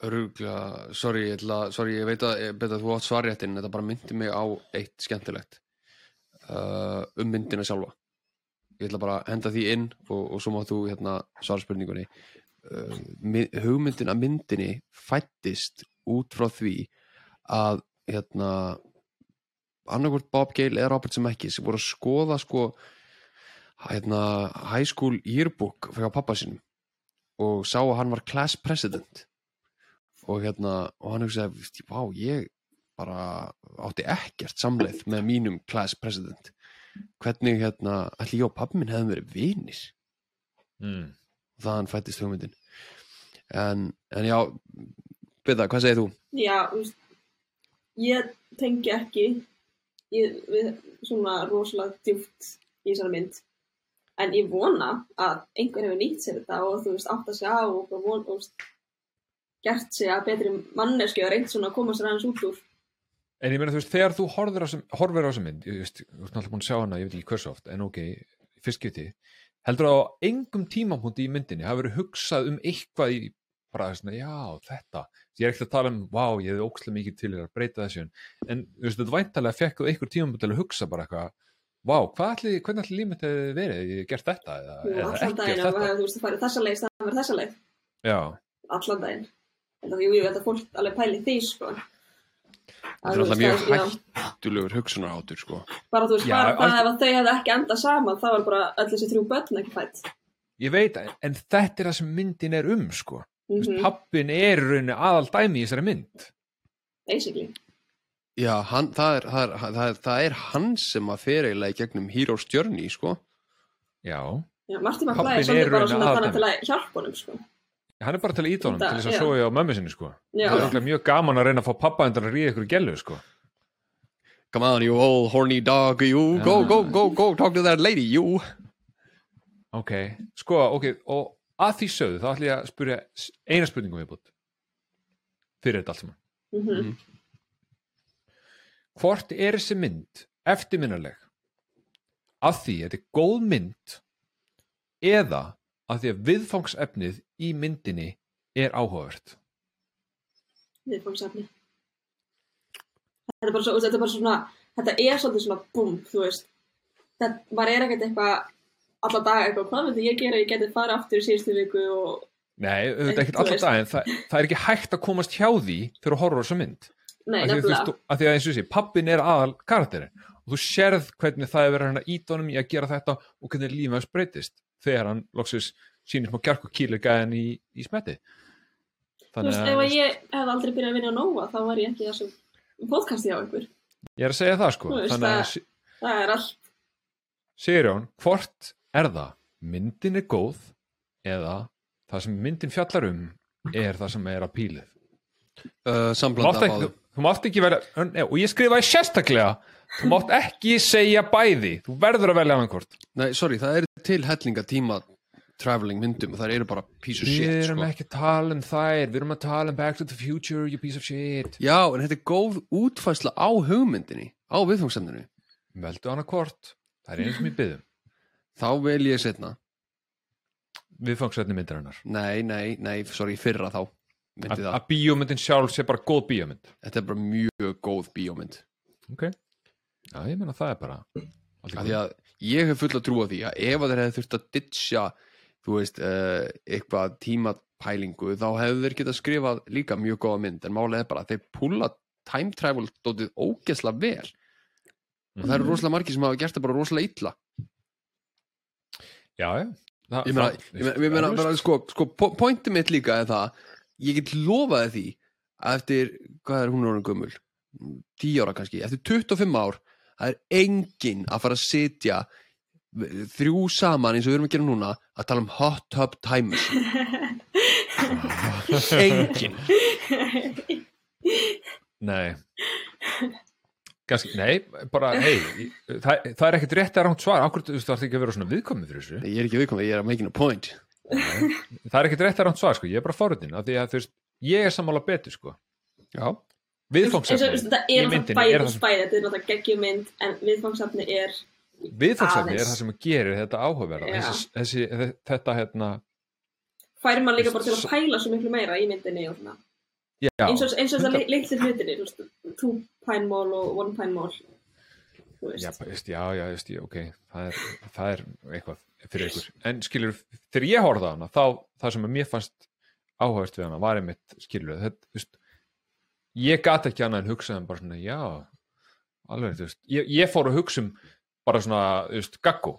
Öruglega, sorry, ég, ætla, sorry, ég veit að, ég að þú átt svarréttin, þetta bara myndi mig á eitt skemmtilegt uh, um myndina sjálfa. Ég ætla bara að henda því inn og, og svo má þú hérna svara spurningunni. Uh, hugmyndin að myndinni fættist út frá því að hérna annarkvort Bob Gale eða Robert Zemeckis voru að skoða sko hérna high school yearbook fyrir pappa sinum og sá að hann var class president og hérna og hann hugsaði, "Veist, vá, ég bara átti ekkert samleið með mínum class president hvernig hérna, allir ég og pappi minn hefðum verið vinir mm. og það hann fættist hugmyndin en, en já Byrða, hvað segir þú? Já, veist, ég tengi ekki ég, við svona rosalega djúpt í þessari mynd en ég vona að einhver hefur nýtt sér þetta og þú veist, átt að segja á og og veist, gert sig að betri manneski og reynt svona að koma sér aðeins út úr En ég meina, þú veist, þegar þú horfir á þessa mynd, ég veist, þú ert náttúrulega búin að sjá hana, ég veit ekki hversu oft, en ok, fyrst geti, heldur að á engum tímapunkti í myndinni hafi verið hugsað um eitthvað í, bara svona, já, þetta, ég er ekkert að tala um, vá, ég hefði ókslega mikið til að breyta þessu, en, þú veist, þetta væntalega fekk þú einhver tímapunkt til að hugsa bara eitthvað, vá, hvað ætli, hvernig ætli límit hefði verið, ég hef gert þetta, eða, Jú, eða ekki gert að þetta, þú veist, það farið þessa leið það farið þessa leið, já, allan daginn. En það, jú, jú, þetta Það Að, er alltaf mjög það- hættulegur hugsunarháttur sko. bara þú veist, Já, bara, allt- ef að þau hefði ekki endað saman þá var bara öll þessi þrjú börn ekki fætt ég veit, en þetta er það sem myndin er um, sko, veist, Mhm. pappin er í rauninni aðal dæmi í þessari mynd, basically. Já, hann, það, er, það, er, það, er, það er hann sem að fer eiginlega í gegnum Hero's Journey sko. já, Já, Martin McFly er er svolítið bara svona þannig til að hjálpa honum, sko hann er bara til að íta honum, til þess að soja á mömmu sinni, sko, Já. það er mjög gaman að reyna að fá pappa undan að ríða ykkur í gælu, sko, Come on you old horny dog You. Go, go, go, go Talk to that lady You. Ok, sko, ok, og að því sögðu, þá ætlum ég að spyrja eina spurningum viðbútt, fyrir þetta allt saman, Mhm. hvort er þessi mynd eftirminnaleg af því að þetta er góð mynd eða af því að viðfangsefnið í myndinni er áhugavert. Viðfangsefni þetta er bara, svo, þetta er bara svona þetta er svolítið svona búm þú veist. Þetta, maður er ekkert eitthvað alla daga eitthvað, hvað myndi ég gera? Ég geti farið aftur í síðustu viku og Nei, auðvitað Þú ekkert alltaf daginn, það, það er ekki hægt að komast hjá því þegar þú horfur á þessa mynd. Nei, nefnilega. því að eins og þessi, pappin er aðal karakterin og þú sérð hvernig það er verið íta honum í að gera þetta og hvernig lífið hans breytist þegar hann loksis sýnir smá kjark og kýlir gæðan í, í smetti. Þú veist, ef að ég hef aldrei byrjað að vinna á Nova þá var ég ekki í þessu podcasti á ykkur. Ég er að segja það sko. Veist, þannig að það, það er allt. Sigurjón, hvort er það myndin er góð eða það sem myndin fjallar um er það sem er að pílið? Uh, Samblanda ekki, þú mátt ekki vera og ég skrifaði sérstaklega. Þú mátt ekki segja bæði. Þú verður að velja annað hvort Nei, sorry, það er til hellinga tíma traveling myndum og það eru bara piece of við shit erum sko. ekki að tala um þær. Við erum að tala um Back to the Future you piece of shit. Já, en þetta er góð útfæsla á hugmyndinni á viðfangsefninu. Veldu annað hvort, það er eins sem ég byggðum Þá vel ég setna viðfangsvætni myndarinnar. Nei, nei, nei, sorry, fyrra þá myndi að, það. að bíómyndin sjálf sé bara góð bíómynd. Þetta er bara mjög góð bíómynd. Ok, já ég meina það er bara því að ég hef full að trúa því að ef að þeir hefði þurft að ditcha þú veist, uh, eitthvað tímapælingu þá hefðu þeir getað skrifað líka mjög góða mynd. En málið er bara að þeir púla time travel dótið ógesla vel. Og það eru Mhm. rosalega margir sem hafa gert það bara rosalega illa. Já, já. Ég meina, sko, sko, po- pointið mitt líka er það ég get lofaði því að eftir, hvað er hún orðin gömul? 10 ára kannski, eftir 25 ár það er enginn að fara að sitja þrjú saman eins og við erum að gera núna að tala um hot tub time machine enginn. Nei. Ganski, Nei, bara, hei það, það er ekkert rétt að ránt svar. Akkur þú er ekki að vera svona viðkomið fyrir þessu? Ég er ekki viðkomið, ég er making a point Það er ekkert rétt að ránt svar, sko, ég er bara fárutin af því að þú veist, ég er sammála betur, sko. Já. Viðfangsefni. Þetta er í náttúrulega myndinni bæði er og það sem spæði þetta er náttúrulega geggjumynd en viðfangsefni er Viðfangsefni er það sem gerir þetta áhugaverða þessi, þessi, þetta hérna færi mann líka bara til að pæla svo miklu meira í myndinni og svona. Já, eins og, eins og hundra- þetta litlir hlutinni þú veist, two pine mall og one pine mall Já, veist, já, já, veist, ok, það er, það er eitthvað fyrir ykkur. En skilur, þegar ég horfði á hana, þá, það sem mér fannst áhugast við hana var einmitt, skilur, þetta, þú veist, ég gat ekki annað en hugsa um bara svona, já, alveg, þú veist, ég, ég fór að hugsa um bara svona, þú veist, gaggo.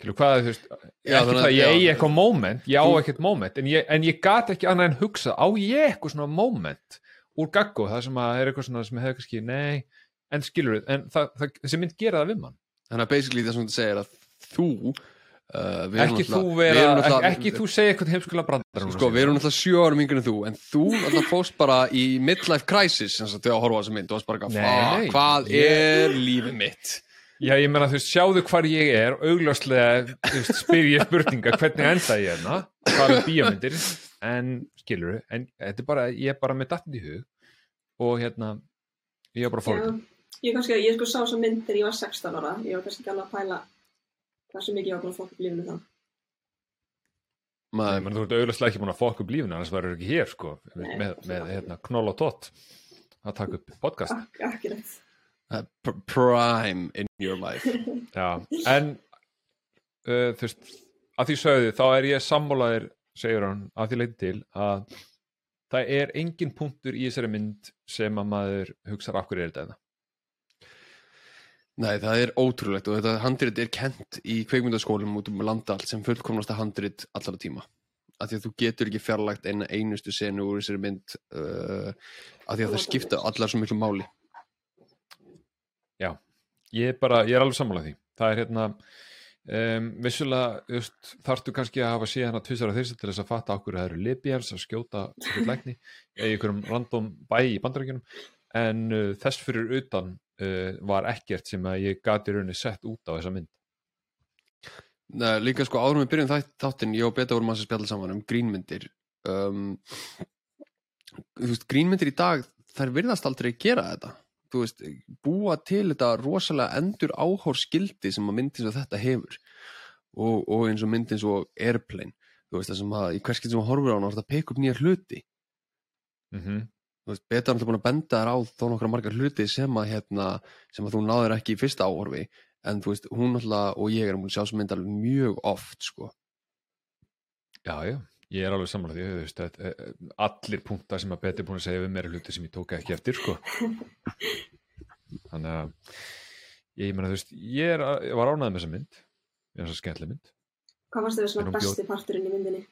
Skilu, hvað, þú veist, Já, ekki það, ég eigi eitthvað moment, ég á ekkert moment, en ég, en ég gat ekki annað en hugsa, á ég eitthvað svona moment úr gaggo, það sem að er eitthvað svona sem hefur kannski, nei, en skilur en það, það, þessi mynd gera það við mann. Þannig að basically það sem þú segir að þú uh, við erum Ekki þú vera, við erum ekki, ekki þú segja eitthvað heimskulega brandar. Sko, við erum náttúrulega sjö árum yngri en þú en þú náttúrulega fóst bara í midlife crisis sem sagt, þegar að horfa á þessa mynd, þú varst bara Nei, eitthvað, nei, "Fuck, hvað er lífið mitt Já, ég meina, þú veist, sjáðu hvar ég er, augljóslega, þú veist, spyr ég spurninga, hvernig enda ég hérna, hvað er bíómyndir, en, skilur en þetta er bara, ég er bara með dattinn í hug og hérna, ég er bara fórhundin. Ég, kannski, ég sko sá þessa mynd þegar ég var 16 ára. Ég var kannski ekki alveg að pæla hversu mikið ég var búin að fokka upp lífinu þá. Nei, menn þú ert augljóslega ekki búin að fokka upp lífinu, annars verður ekki hér, sko, Nei, með, með, hérna, knoll og tott að taka upp podcast. Ak akkurat. Uh, pr- prime in your life. Já, en uh, þú veist, að því sögðu þá er ég sammálaðir, segir hann að því leiti til að það er engin punktur í þessari mynd sem að maður hugsa af hverju er þetta? eða Nei, það er ótrúlegt og þetta handrit er kent í kveikmyndaskólum út um landa allt sem fullkomnasta handrit allara tíma. Af því að þú getur ekki fjarlægt eina einustu senu úr þessari mynd uh, af því að það skipta allar svo miklu máli. Já, ég er bara, ég er alveg sammálað því. Það er hérna um, vissulega, þarftu kannski að hafa síðan að tvisara þessi til þess að fatta okkur að það eru libyans að skjóta okkur lækni eða einhverjum random bæ í bandarækjunum en uh, þess fyrir utan uh, var ekkert sem að ég gati rauninni sett út á þessa mynd. Nei, líka sko árum við byrjum þáttinn ég og Beta vorum að spjalla saman um grínmyndir. Um, þú veist, grínmyndir í dag þær virðast aldrei gera þetta. Þú veist, búa til þetta rosalega endur áhórskildi sem að myndin sem þetta hefur. Og, og eins og myndin svo Airplane þú veist, það sem að í hverskið sem að horfur á hana það peka upp nýja hluti. Mm þú veist, Beta er alltaf búin að benda þér á þó nokkra margar hluti sem að hérna, sem að þú náður ekki í fyrsta áhorfi en þú veist, hún alltaf og ég erum búin að sjá sem mynd alveg mjög oft sko Já, já, ég er alveg sammála því, þú veist, að, að, allir punktar sem að Betty er búin að segja við mér er hluti sem ég tók ekki eftir, sko. Þannig að, ég meina, þú veist, ég, er, ég var ánægð með þessa mynd, ég er þess að skemmtileg mynd. Hvað fannst þér En svona besti parturinn í myndinni?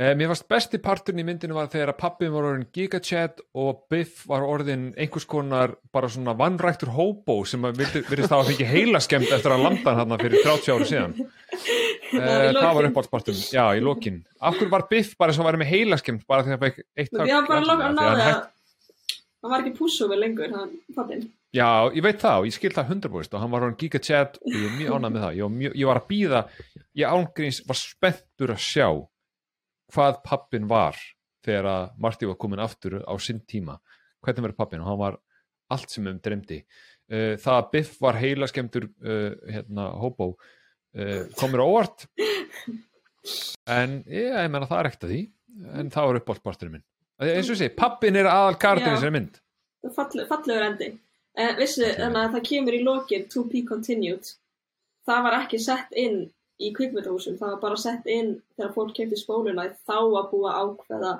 Eh, mér fannst besti parturinn í myndinu var þegar að pappin var orðin gigachat og Biff var orðin einhvers konar bara svona vannræktur hóbó sem virðist það að fengi heila skemmt eftir að landa hann fyrir 30 ára síðan. Eh, það var uppáhaldsparturinn, já, í lokin. Hverju var Biff bara sem var með heila skemmt bara þegar það fekk eitt Því hann bara loka að Því að náði hann að hann var ekki pússover lengur, hann pappin. Já, ég veit það og ég skil það 100% og hann var hann gigachat og ég er mjög ánægð með það ég var, mjög, ég var að býða, ég ángríns var spenntur að sjá hvað pappin var þegar að Marti var komin aftur á sinn tíma. Hvernig verður pappin og hann var allt sem um dremdi uh, það að Biff var heila skemmtur uh, hérna, hobo uh, kom mér á óvart. En ég, ég menna það er ekkert að því. En það var uppáhaldsparturinn minn. Eins og segi, pappin er aðal Já. þessari mynd. Falleg, fallegur endi. Eh, vissu, þannig að það kemur í lokin to be continued. Það var ekki sett inn í kvikmyndahúsum, það var bara sett inn þegar fólk kemdi spóluna þá að búa ákveða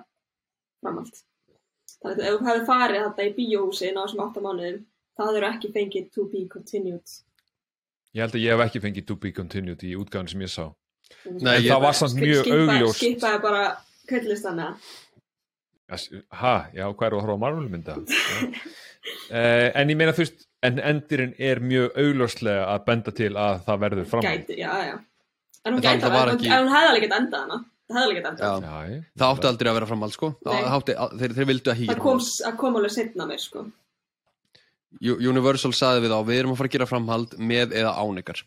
framhald. Þannig að ef þú hefði farið þetta í bíóhúsin á þessum 8 mánuðum, það eru ekki fengið to be continued. Ég held að ég hef ekki fengið to be continued í útgáðan sem ég sá. Nei, en ég- það var samt mjög augljóst. Skipaði bara kvöldlistan eða? Ha, já, hvað er að horfa á Marvel-mynda? uh, en ég meina þú veist, en endirinn er mjög augljóslega að benda til að það verður fram. Gæti, já, já. En hún En það- það var alveg, ekki- en hún hefði alveg getað endað hana. Það hefði alveg getað endað. Já, það átti aldrei að vera framhald sko það átti, þeir, þeir vildu ekki Það gera kom, það kom alveg setna mér, sko. Universal saði við á, við erum að fara að gera framhald með eða án ykkar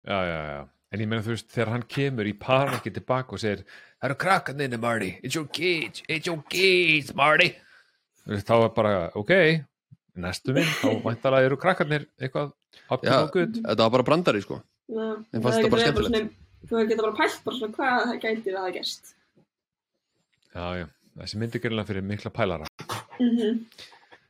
Já, já, já. En ég meina þú veist, þegar hann kemur í parvekki tilbaka og segir, það eru krakkarnir, Marty, it's your kids, it's your kids, Marty. Þá er bara, ok, næstu minn, þá væntalega eru krakkarnir eitthvað Já, þetta var bara brandari sko Já, Þeim fannst þetta bara getur skemmtilegt. Þú getað bara pælt bara svona hvað það gæti það að gerst. Já, já, þessi myndi gerðilega fyrir mikla pælara. Mhm.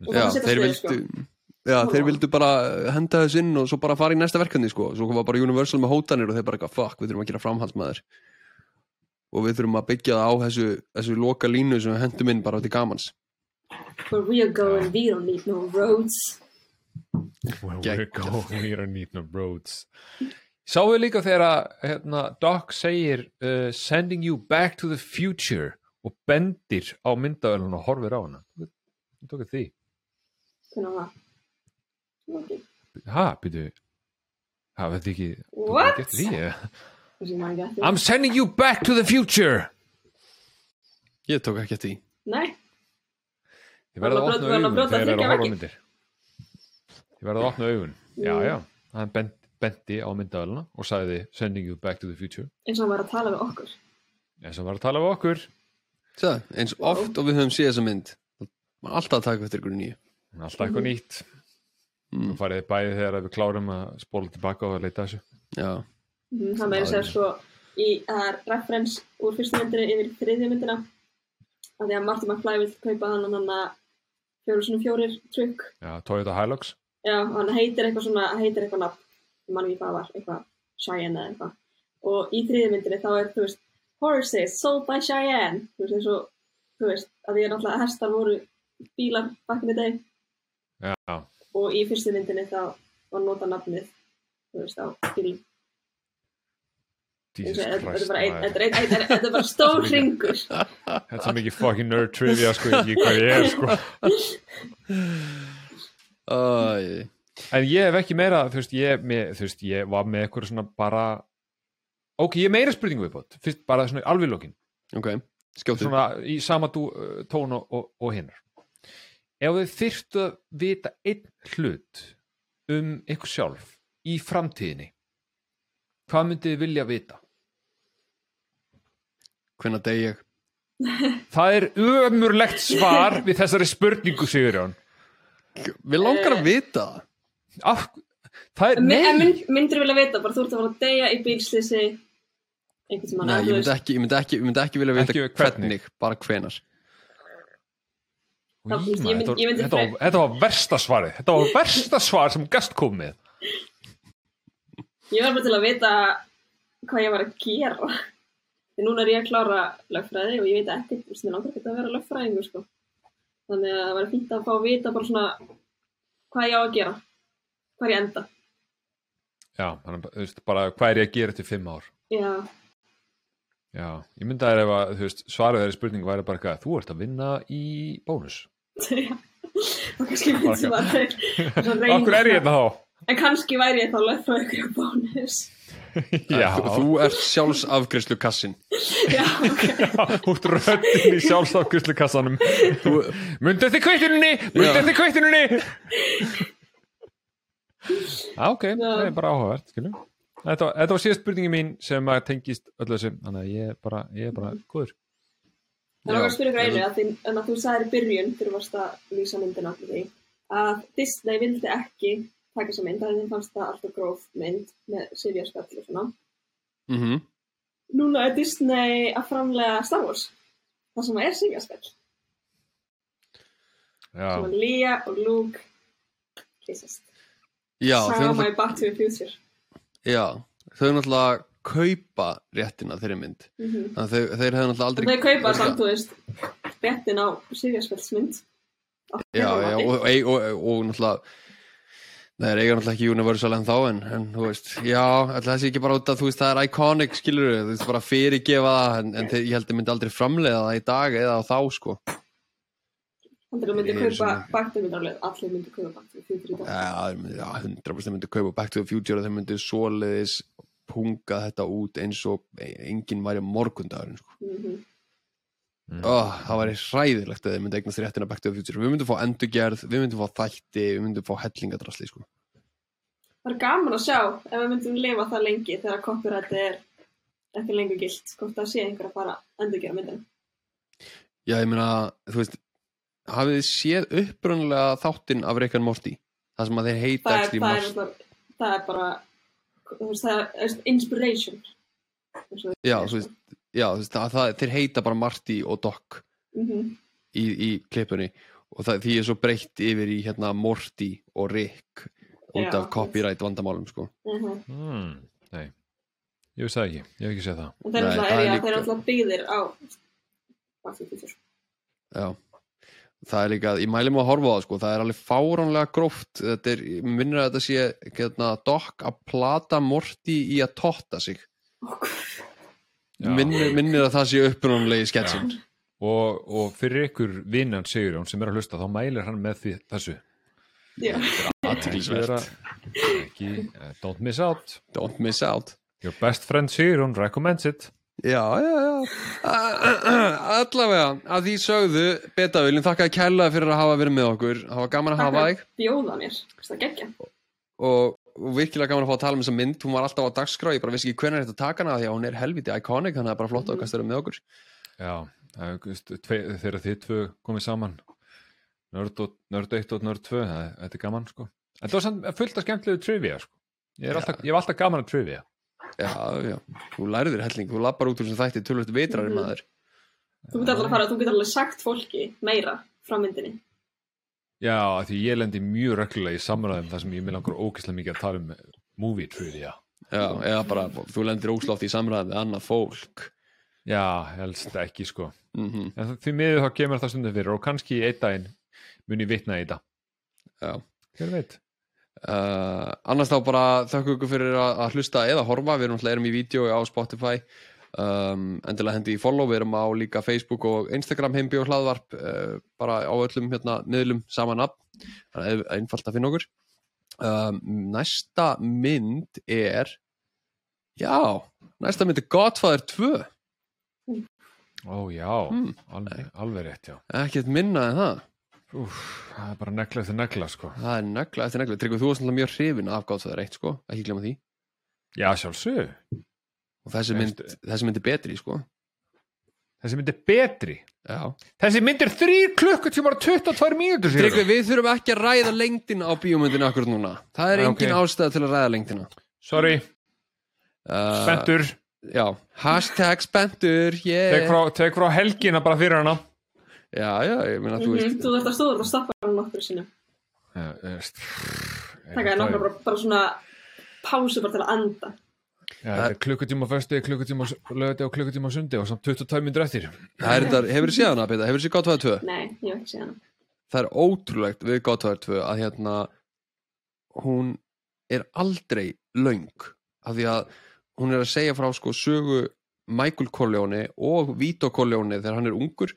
Og Já, þeir vildu Já, þeir vildu bara henda þess inn og svo bara fara í næsta verkefni sko svo var bara Universal með hótanir og þeir bara eitthvað fuck, við þurfum að gera framhald með þér og við þurfum að byggja það á þessu, þessu loka línu sem við hendum inn bara til gamans Where we are going, we don't need no roads. Where we're Geggjað. going, we don't need no roads Sáðu líka þegar að, hérna, Doc segir uh, sending you back to the future og bendir á myndavelun og horfir á hana? Þú tók því. Hvernig var það? Þið ekki. What? því. I'm sending you back to the future. Ég tók ekki eftir því. Nei, Ég verði að að opna brjóta- var hann að augun brjóta þegar er að horfa myndir. Ég verði að opna augun. Já, Mm. já, hann bent, benti á myndaveluna og sagði sending you back to the future. Eins og hann var að tala við okkur. eins og hann var að tala við okkur. Sjá, eins oft og við höfum séð þessa mynd maður alltaf að taka eftir ykkur nýju. Alltaf eitthvað nýtt. Mm. og farið bæði þegar við klárum að spóla tilbaka og að leita þessu. Já, Mhm, Það meira sér sko í það er referens úr fyrstu myndinni yfir þriðju myndina að því að Marty McFly vil kaupa hann hann að fjóru svona fjórir Já, Toyota Hilux. Já, og hann heitir eitthvað svona heitir eitthvað nafn, ég man ekki hvað var eitthvað Cheyenne eða eitthvað. Og í þriðju myndinni þá er, þú veist horses sold by Cheyenne. Þú veist, eins og, þú veist, að því að náttúrulega hestar voru bílar back in the day. Já, og í fyrstu myndinni þá var nota nafnið þú veist, á bílum Þetta er bara er er- er stór hringur. Þetta er mikið fucking nerd trivia sko, ég ekki hvað ég er sko En ég hef ekki meira, þú veist, ég, með, þú veist, ég var með eitthvað svona bara Ok, ég meira spurningu viðbót Fyrst bara svona alveg í lokin ok, skjóttu Svona í sama dú, tón og, og, og hinnar Ef þið þyrftu að vita einn hlut um ykkur sjálf í framtíðinni hvað myndið þið vilja vita? Hvenær deg ég? Það er ömurlegt svar við þessari spurningu, Sigurjón. Við langar að vita það Af, Það er, En nei mynd, myndir vilja vita, bara þú ert að fara að deyja í bílslýsi einhvern tímann Nei, ég myndi ekki, ég myndi ekki, ég myndi ekki vilja vita Ekki hvernig. bara hvenar Í, Það- ég mynd- þetta, ég myndi var, þetta, var, þetta var versta svarið Þetta var versta svar sem gast kom með Ég var bara til að vita hvað ég var að gera. Því núna er ég að klára lögfræði og ég veit þú veist, mér langar ekki að vera lögfræðingur, sko. Þannig að það var fínt að fá að vita bara svona hvað ég á að gera, hvað ég enda. Já, þannig, að, þú veist, bara hvað er ég að gera til fimm ár Já, Já, ég myndi að ef að, þú veist, svarið þeirri spurning væri bara eitthvað, þú ert að vinna í bónus já. Og kannski mynd sem að þeir svo reyna Akkur er ég hérna þá? En kannski væri ég þá lögfræðingur á bónus. Já, Þú, þú ert sjálfsafgriðslu kassin Já, ok. út röddin í sjálfsafgjörslu kassanum Myndið þið kvittuninni Myndið þið kvittuninni Já, ok, það er bara áhugavert. Þetta, var- þetta var síðast spurningi mín sem að tengist öllu þessu þannig að ég er bara, ég er bara góður Það er að spyrja ykkur einu að, að þú sagðir í byrjun þegar þú varst að lýsa myndina að Disney vildi ekki taka þessa mynd, það þeim fannst það alltaf gróf mynd með Sivja spjall og svona. mm -hmm. Núna er Disney að framlega Star Wars, það sem er. Já, Sem að Leia og Luke kissast. Já, þau Sama í Back to the Future. já, þau náttúrulega kaupa réttina þeirri mynd Mhm. Þannig að þau, þeir hefðu náttúrulega aldrei Þau kaupa samt, þú veist, réttin á Sivja spjallsmynd. Já, já, og, og, og, og, náttúrulega Það er eiga náttúrulega ekki Universal en þá en, en þú veist, já, alltaf þessi ekki bara út að þú veist, það er iconic, skilur þú veist, bara fyrirgefa það, en, en þeir, ég held að myndi aldrei framleiða það í dag eða á þá, sko Þannig að þú myndi kaupa Back to the Future, allir myndi kaupa Back to the Future í dag. Já, þeir myndi- já, 100% myndi kaupa Back to the Future og þeir myndi svoleiðis punga þetta út eins og enginn væri morgundagurinn, sko Mhm. oh, það væri hræðilegt að þeir myndi eignast réttina Back to the Future við myndum fá endurgerð, við myndum fá þætti við myndum fá hellingadrasli, sko Það er gaman að sjá ef við myndum lifa það lengi þegar copyright er ekki lengur gilt, hvort það sé einhver að fara að endurgera myndin. Já, ég meina, þú veist hafið þið séð upprunnulega þáttinn af Rick and Morty það sem að þeir heita Það er, það er, það það er bara, þú veist, það er inspiration. já, þú veist, já, þeir heita bara Marty og Doc Mhm. í, í klippunni og það, því er svo breytt yfir í hérna Morty og Rick út Já. af copyright vandamálum sko. Mhm. hmm, Nei, ég veist það ekki, ég hef ekki séð það En þeir Nei, eru það alltaf, er alltaf byggðir á to the Future. já það er líka, ég mæli mig að horfa á það sko, það er alveg fáránlega gróft. Þetta er, minnir að þetta sé hérna, Doc að plata Morty í að totta sig. Minnir, minnir að það sé upprunalegi sketsin og, og fyrir ykkur vinnan Sigurjón sem er að hlusta þá mælir hann með því, þessu. Ekki, uh, don't miss out. Don't miss out. Your best friend Sigurjón recommends it Já, já, já. Allavega, að því sögðu, Beta viljum þakka kærlega fyrir að hafa verið með okkur. Það var gaman að hafa þig Bjóða mér, það geggja. og, og virkilega gaman að fá að tala um þessa mynd. Hún var alltaf á dagskrá, ég bara vissi ekki hvernig þetta taka hana því að hún er helviti iconic, þannig að það er bara flott að kannski vera með okkur. Já, er, þegar þið tvö komið saman Nörd, og, nörd 1 og Nörd 2 það, þetta er gaman sko en það var samt fullt af skemmtilegu trivia sko. ég, er alltaf, ég var alltaf gaman að trivia Já, já, þú lærir þér helling, þú lappar út úr sem þætti tölvöld vitrari Mhm. maður. Þú getur alveg að fara, þú getur alveg sagt fólki meira frá myndinni. Já, af því ég lendi mjög reglulega í samræðum þar sem ég með langar ógeðslega mikið að tala um movie trivia Já, eða bara, þú lendir óslátt í samræðum við annað fólk. Já, helst ekki sko Mhm. en því miður þá kemur það stundum fyrir og kannski einn daginn mun ég vitna í þetta Já. Hver veit? Uh, annars þá bara þakku ykkur fyrir að, að hlusta eða horfa, við erum erum í vídeo á Spotify. Um, endilega hendi í follow, við erum á líka Facebook og Instagram heimbi og hlaðvarp. Uh, bara á öllum hérna miðlum saman nafn, þannig að einfalt að finna okkur. Um, næsta mynd er já, næsta mynd er Godfather 2 Ó já, Hmm. alveg, alveg rétt já. Ekkert minna en það Úf, það er bara negla eftir negla sko það er negla eftir negla, Tryggvi þú varst alltaf mjög hrifin af Godfather 1 sko, ekki glemma því Já, sjálfsög og þessi mynd, þessi mynd er betri sko Þessi mynd er betri Já. Þessi mynd er 3 klukkutímar og 22 mínútur. Tryggvi, við þurfum ekki að ræða lengdina á bíómyndinu akkur núna. Það er Nei, engin ok. ástæða til að ræða lengdina. Sorry, Uh, spenntur Já, hashtag spenntur, yeah. Tek frá, tek frá helgina bara fyrir hana Já, já, ég meina, þú Mhm, veist. Þú þarft að stóða og stoppa hann nokkur veist Taka þér nokkra bara, bara svona pásu bara til að anda. Já, það er klukkutíma á föstu, klukkutíma á lögati og klukkutíma sundi og samt 22 myndur eftir Það er þetta, hefur þið séð hana, Peter? Hefur þið séð Godfather 2? Nei, ég hef ekki séð hana. Það er ótrúlegt við Godfather 2 að hérna, hún er aldrei löng. Af því að hún er að segja frá sko sögu Michael Corleone og Vito Corleone þegar hann er ungur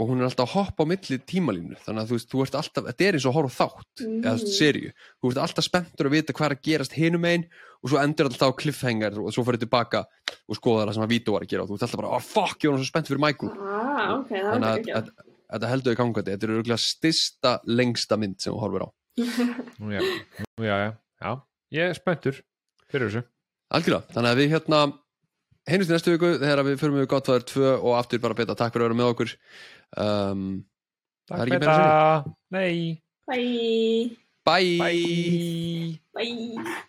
og hún er alltaf að hoppa á milli tímalínu þannig að þú veist, þú ert alltaf, þetta er eins og á þátt Mhm. eða veist, serju, þú ert alltaf spenntur að vita hvað er að gerast hinum einn og svo endur alltaf á cliffhanger og svo fyrir tilbaka og skoða það sem að Vito var að gera og þú ert alltaf bara, oh fuck, ég var svo spennt fyrir Michael. Ah, ok, það þannig að, þetta heldur í gangandi þetta er örgulega stista, lengsta mynd sem þú horfir á. Nú já, nú já, já, já. Ég er spenntur fyrir þessu. Algjörlega, þannig að við hérna heimist í næstu viku þegar við förum við Godfather 2 og aftur bara beta. Takk fyrir að vera með okkur um, það er ekki meira að segja. Nei. Bye. Bye. Bye. Bye.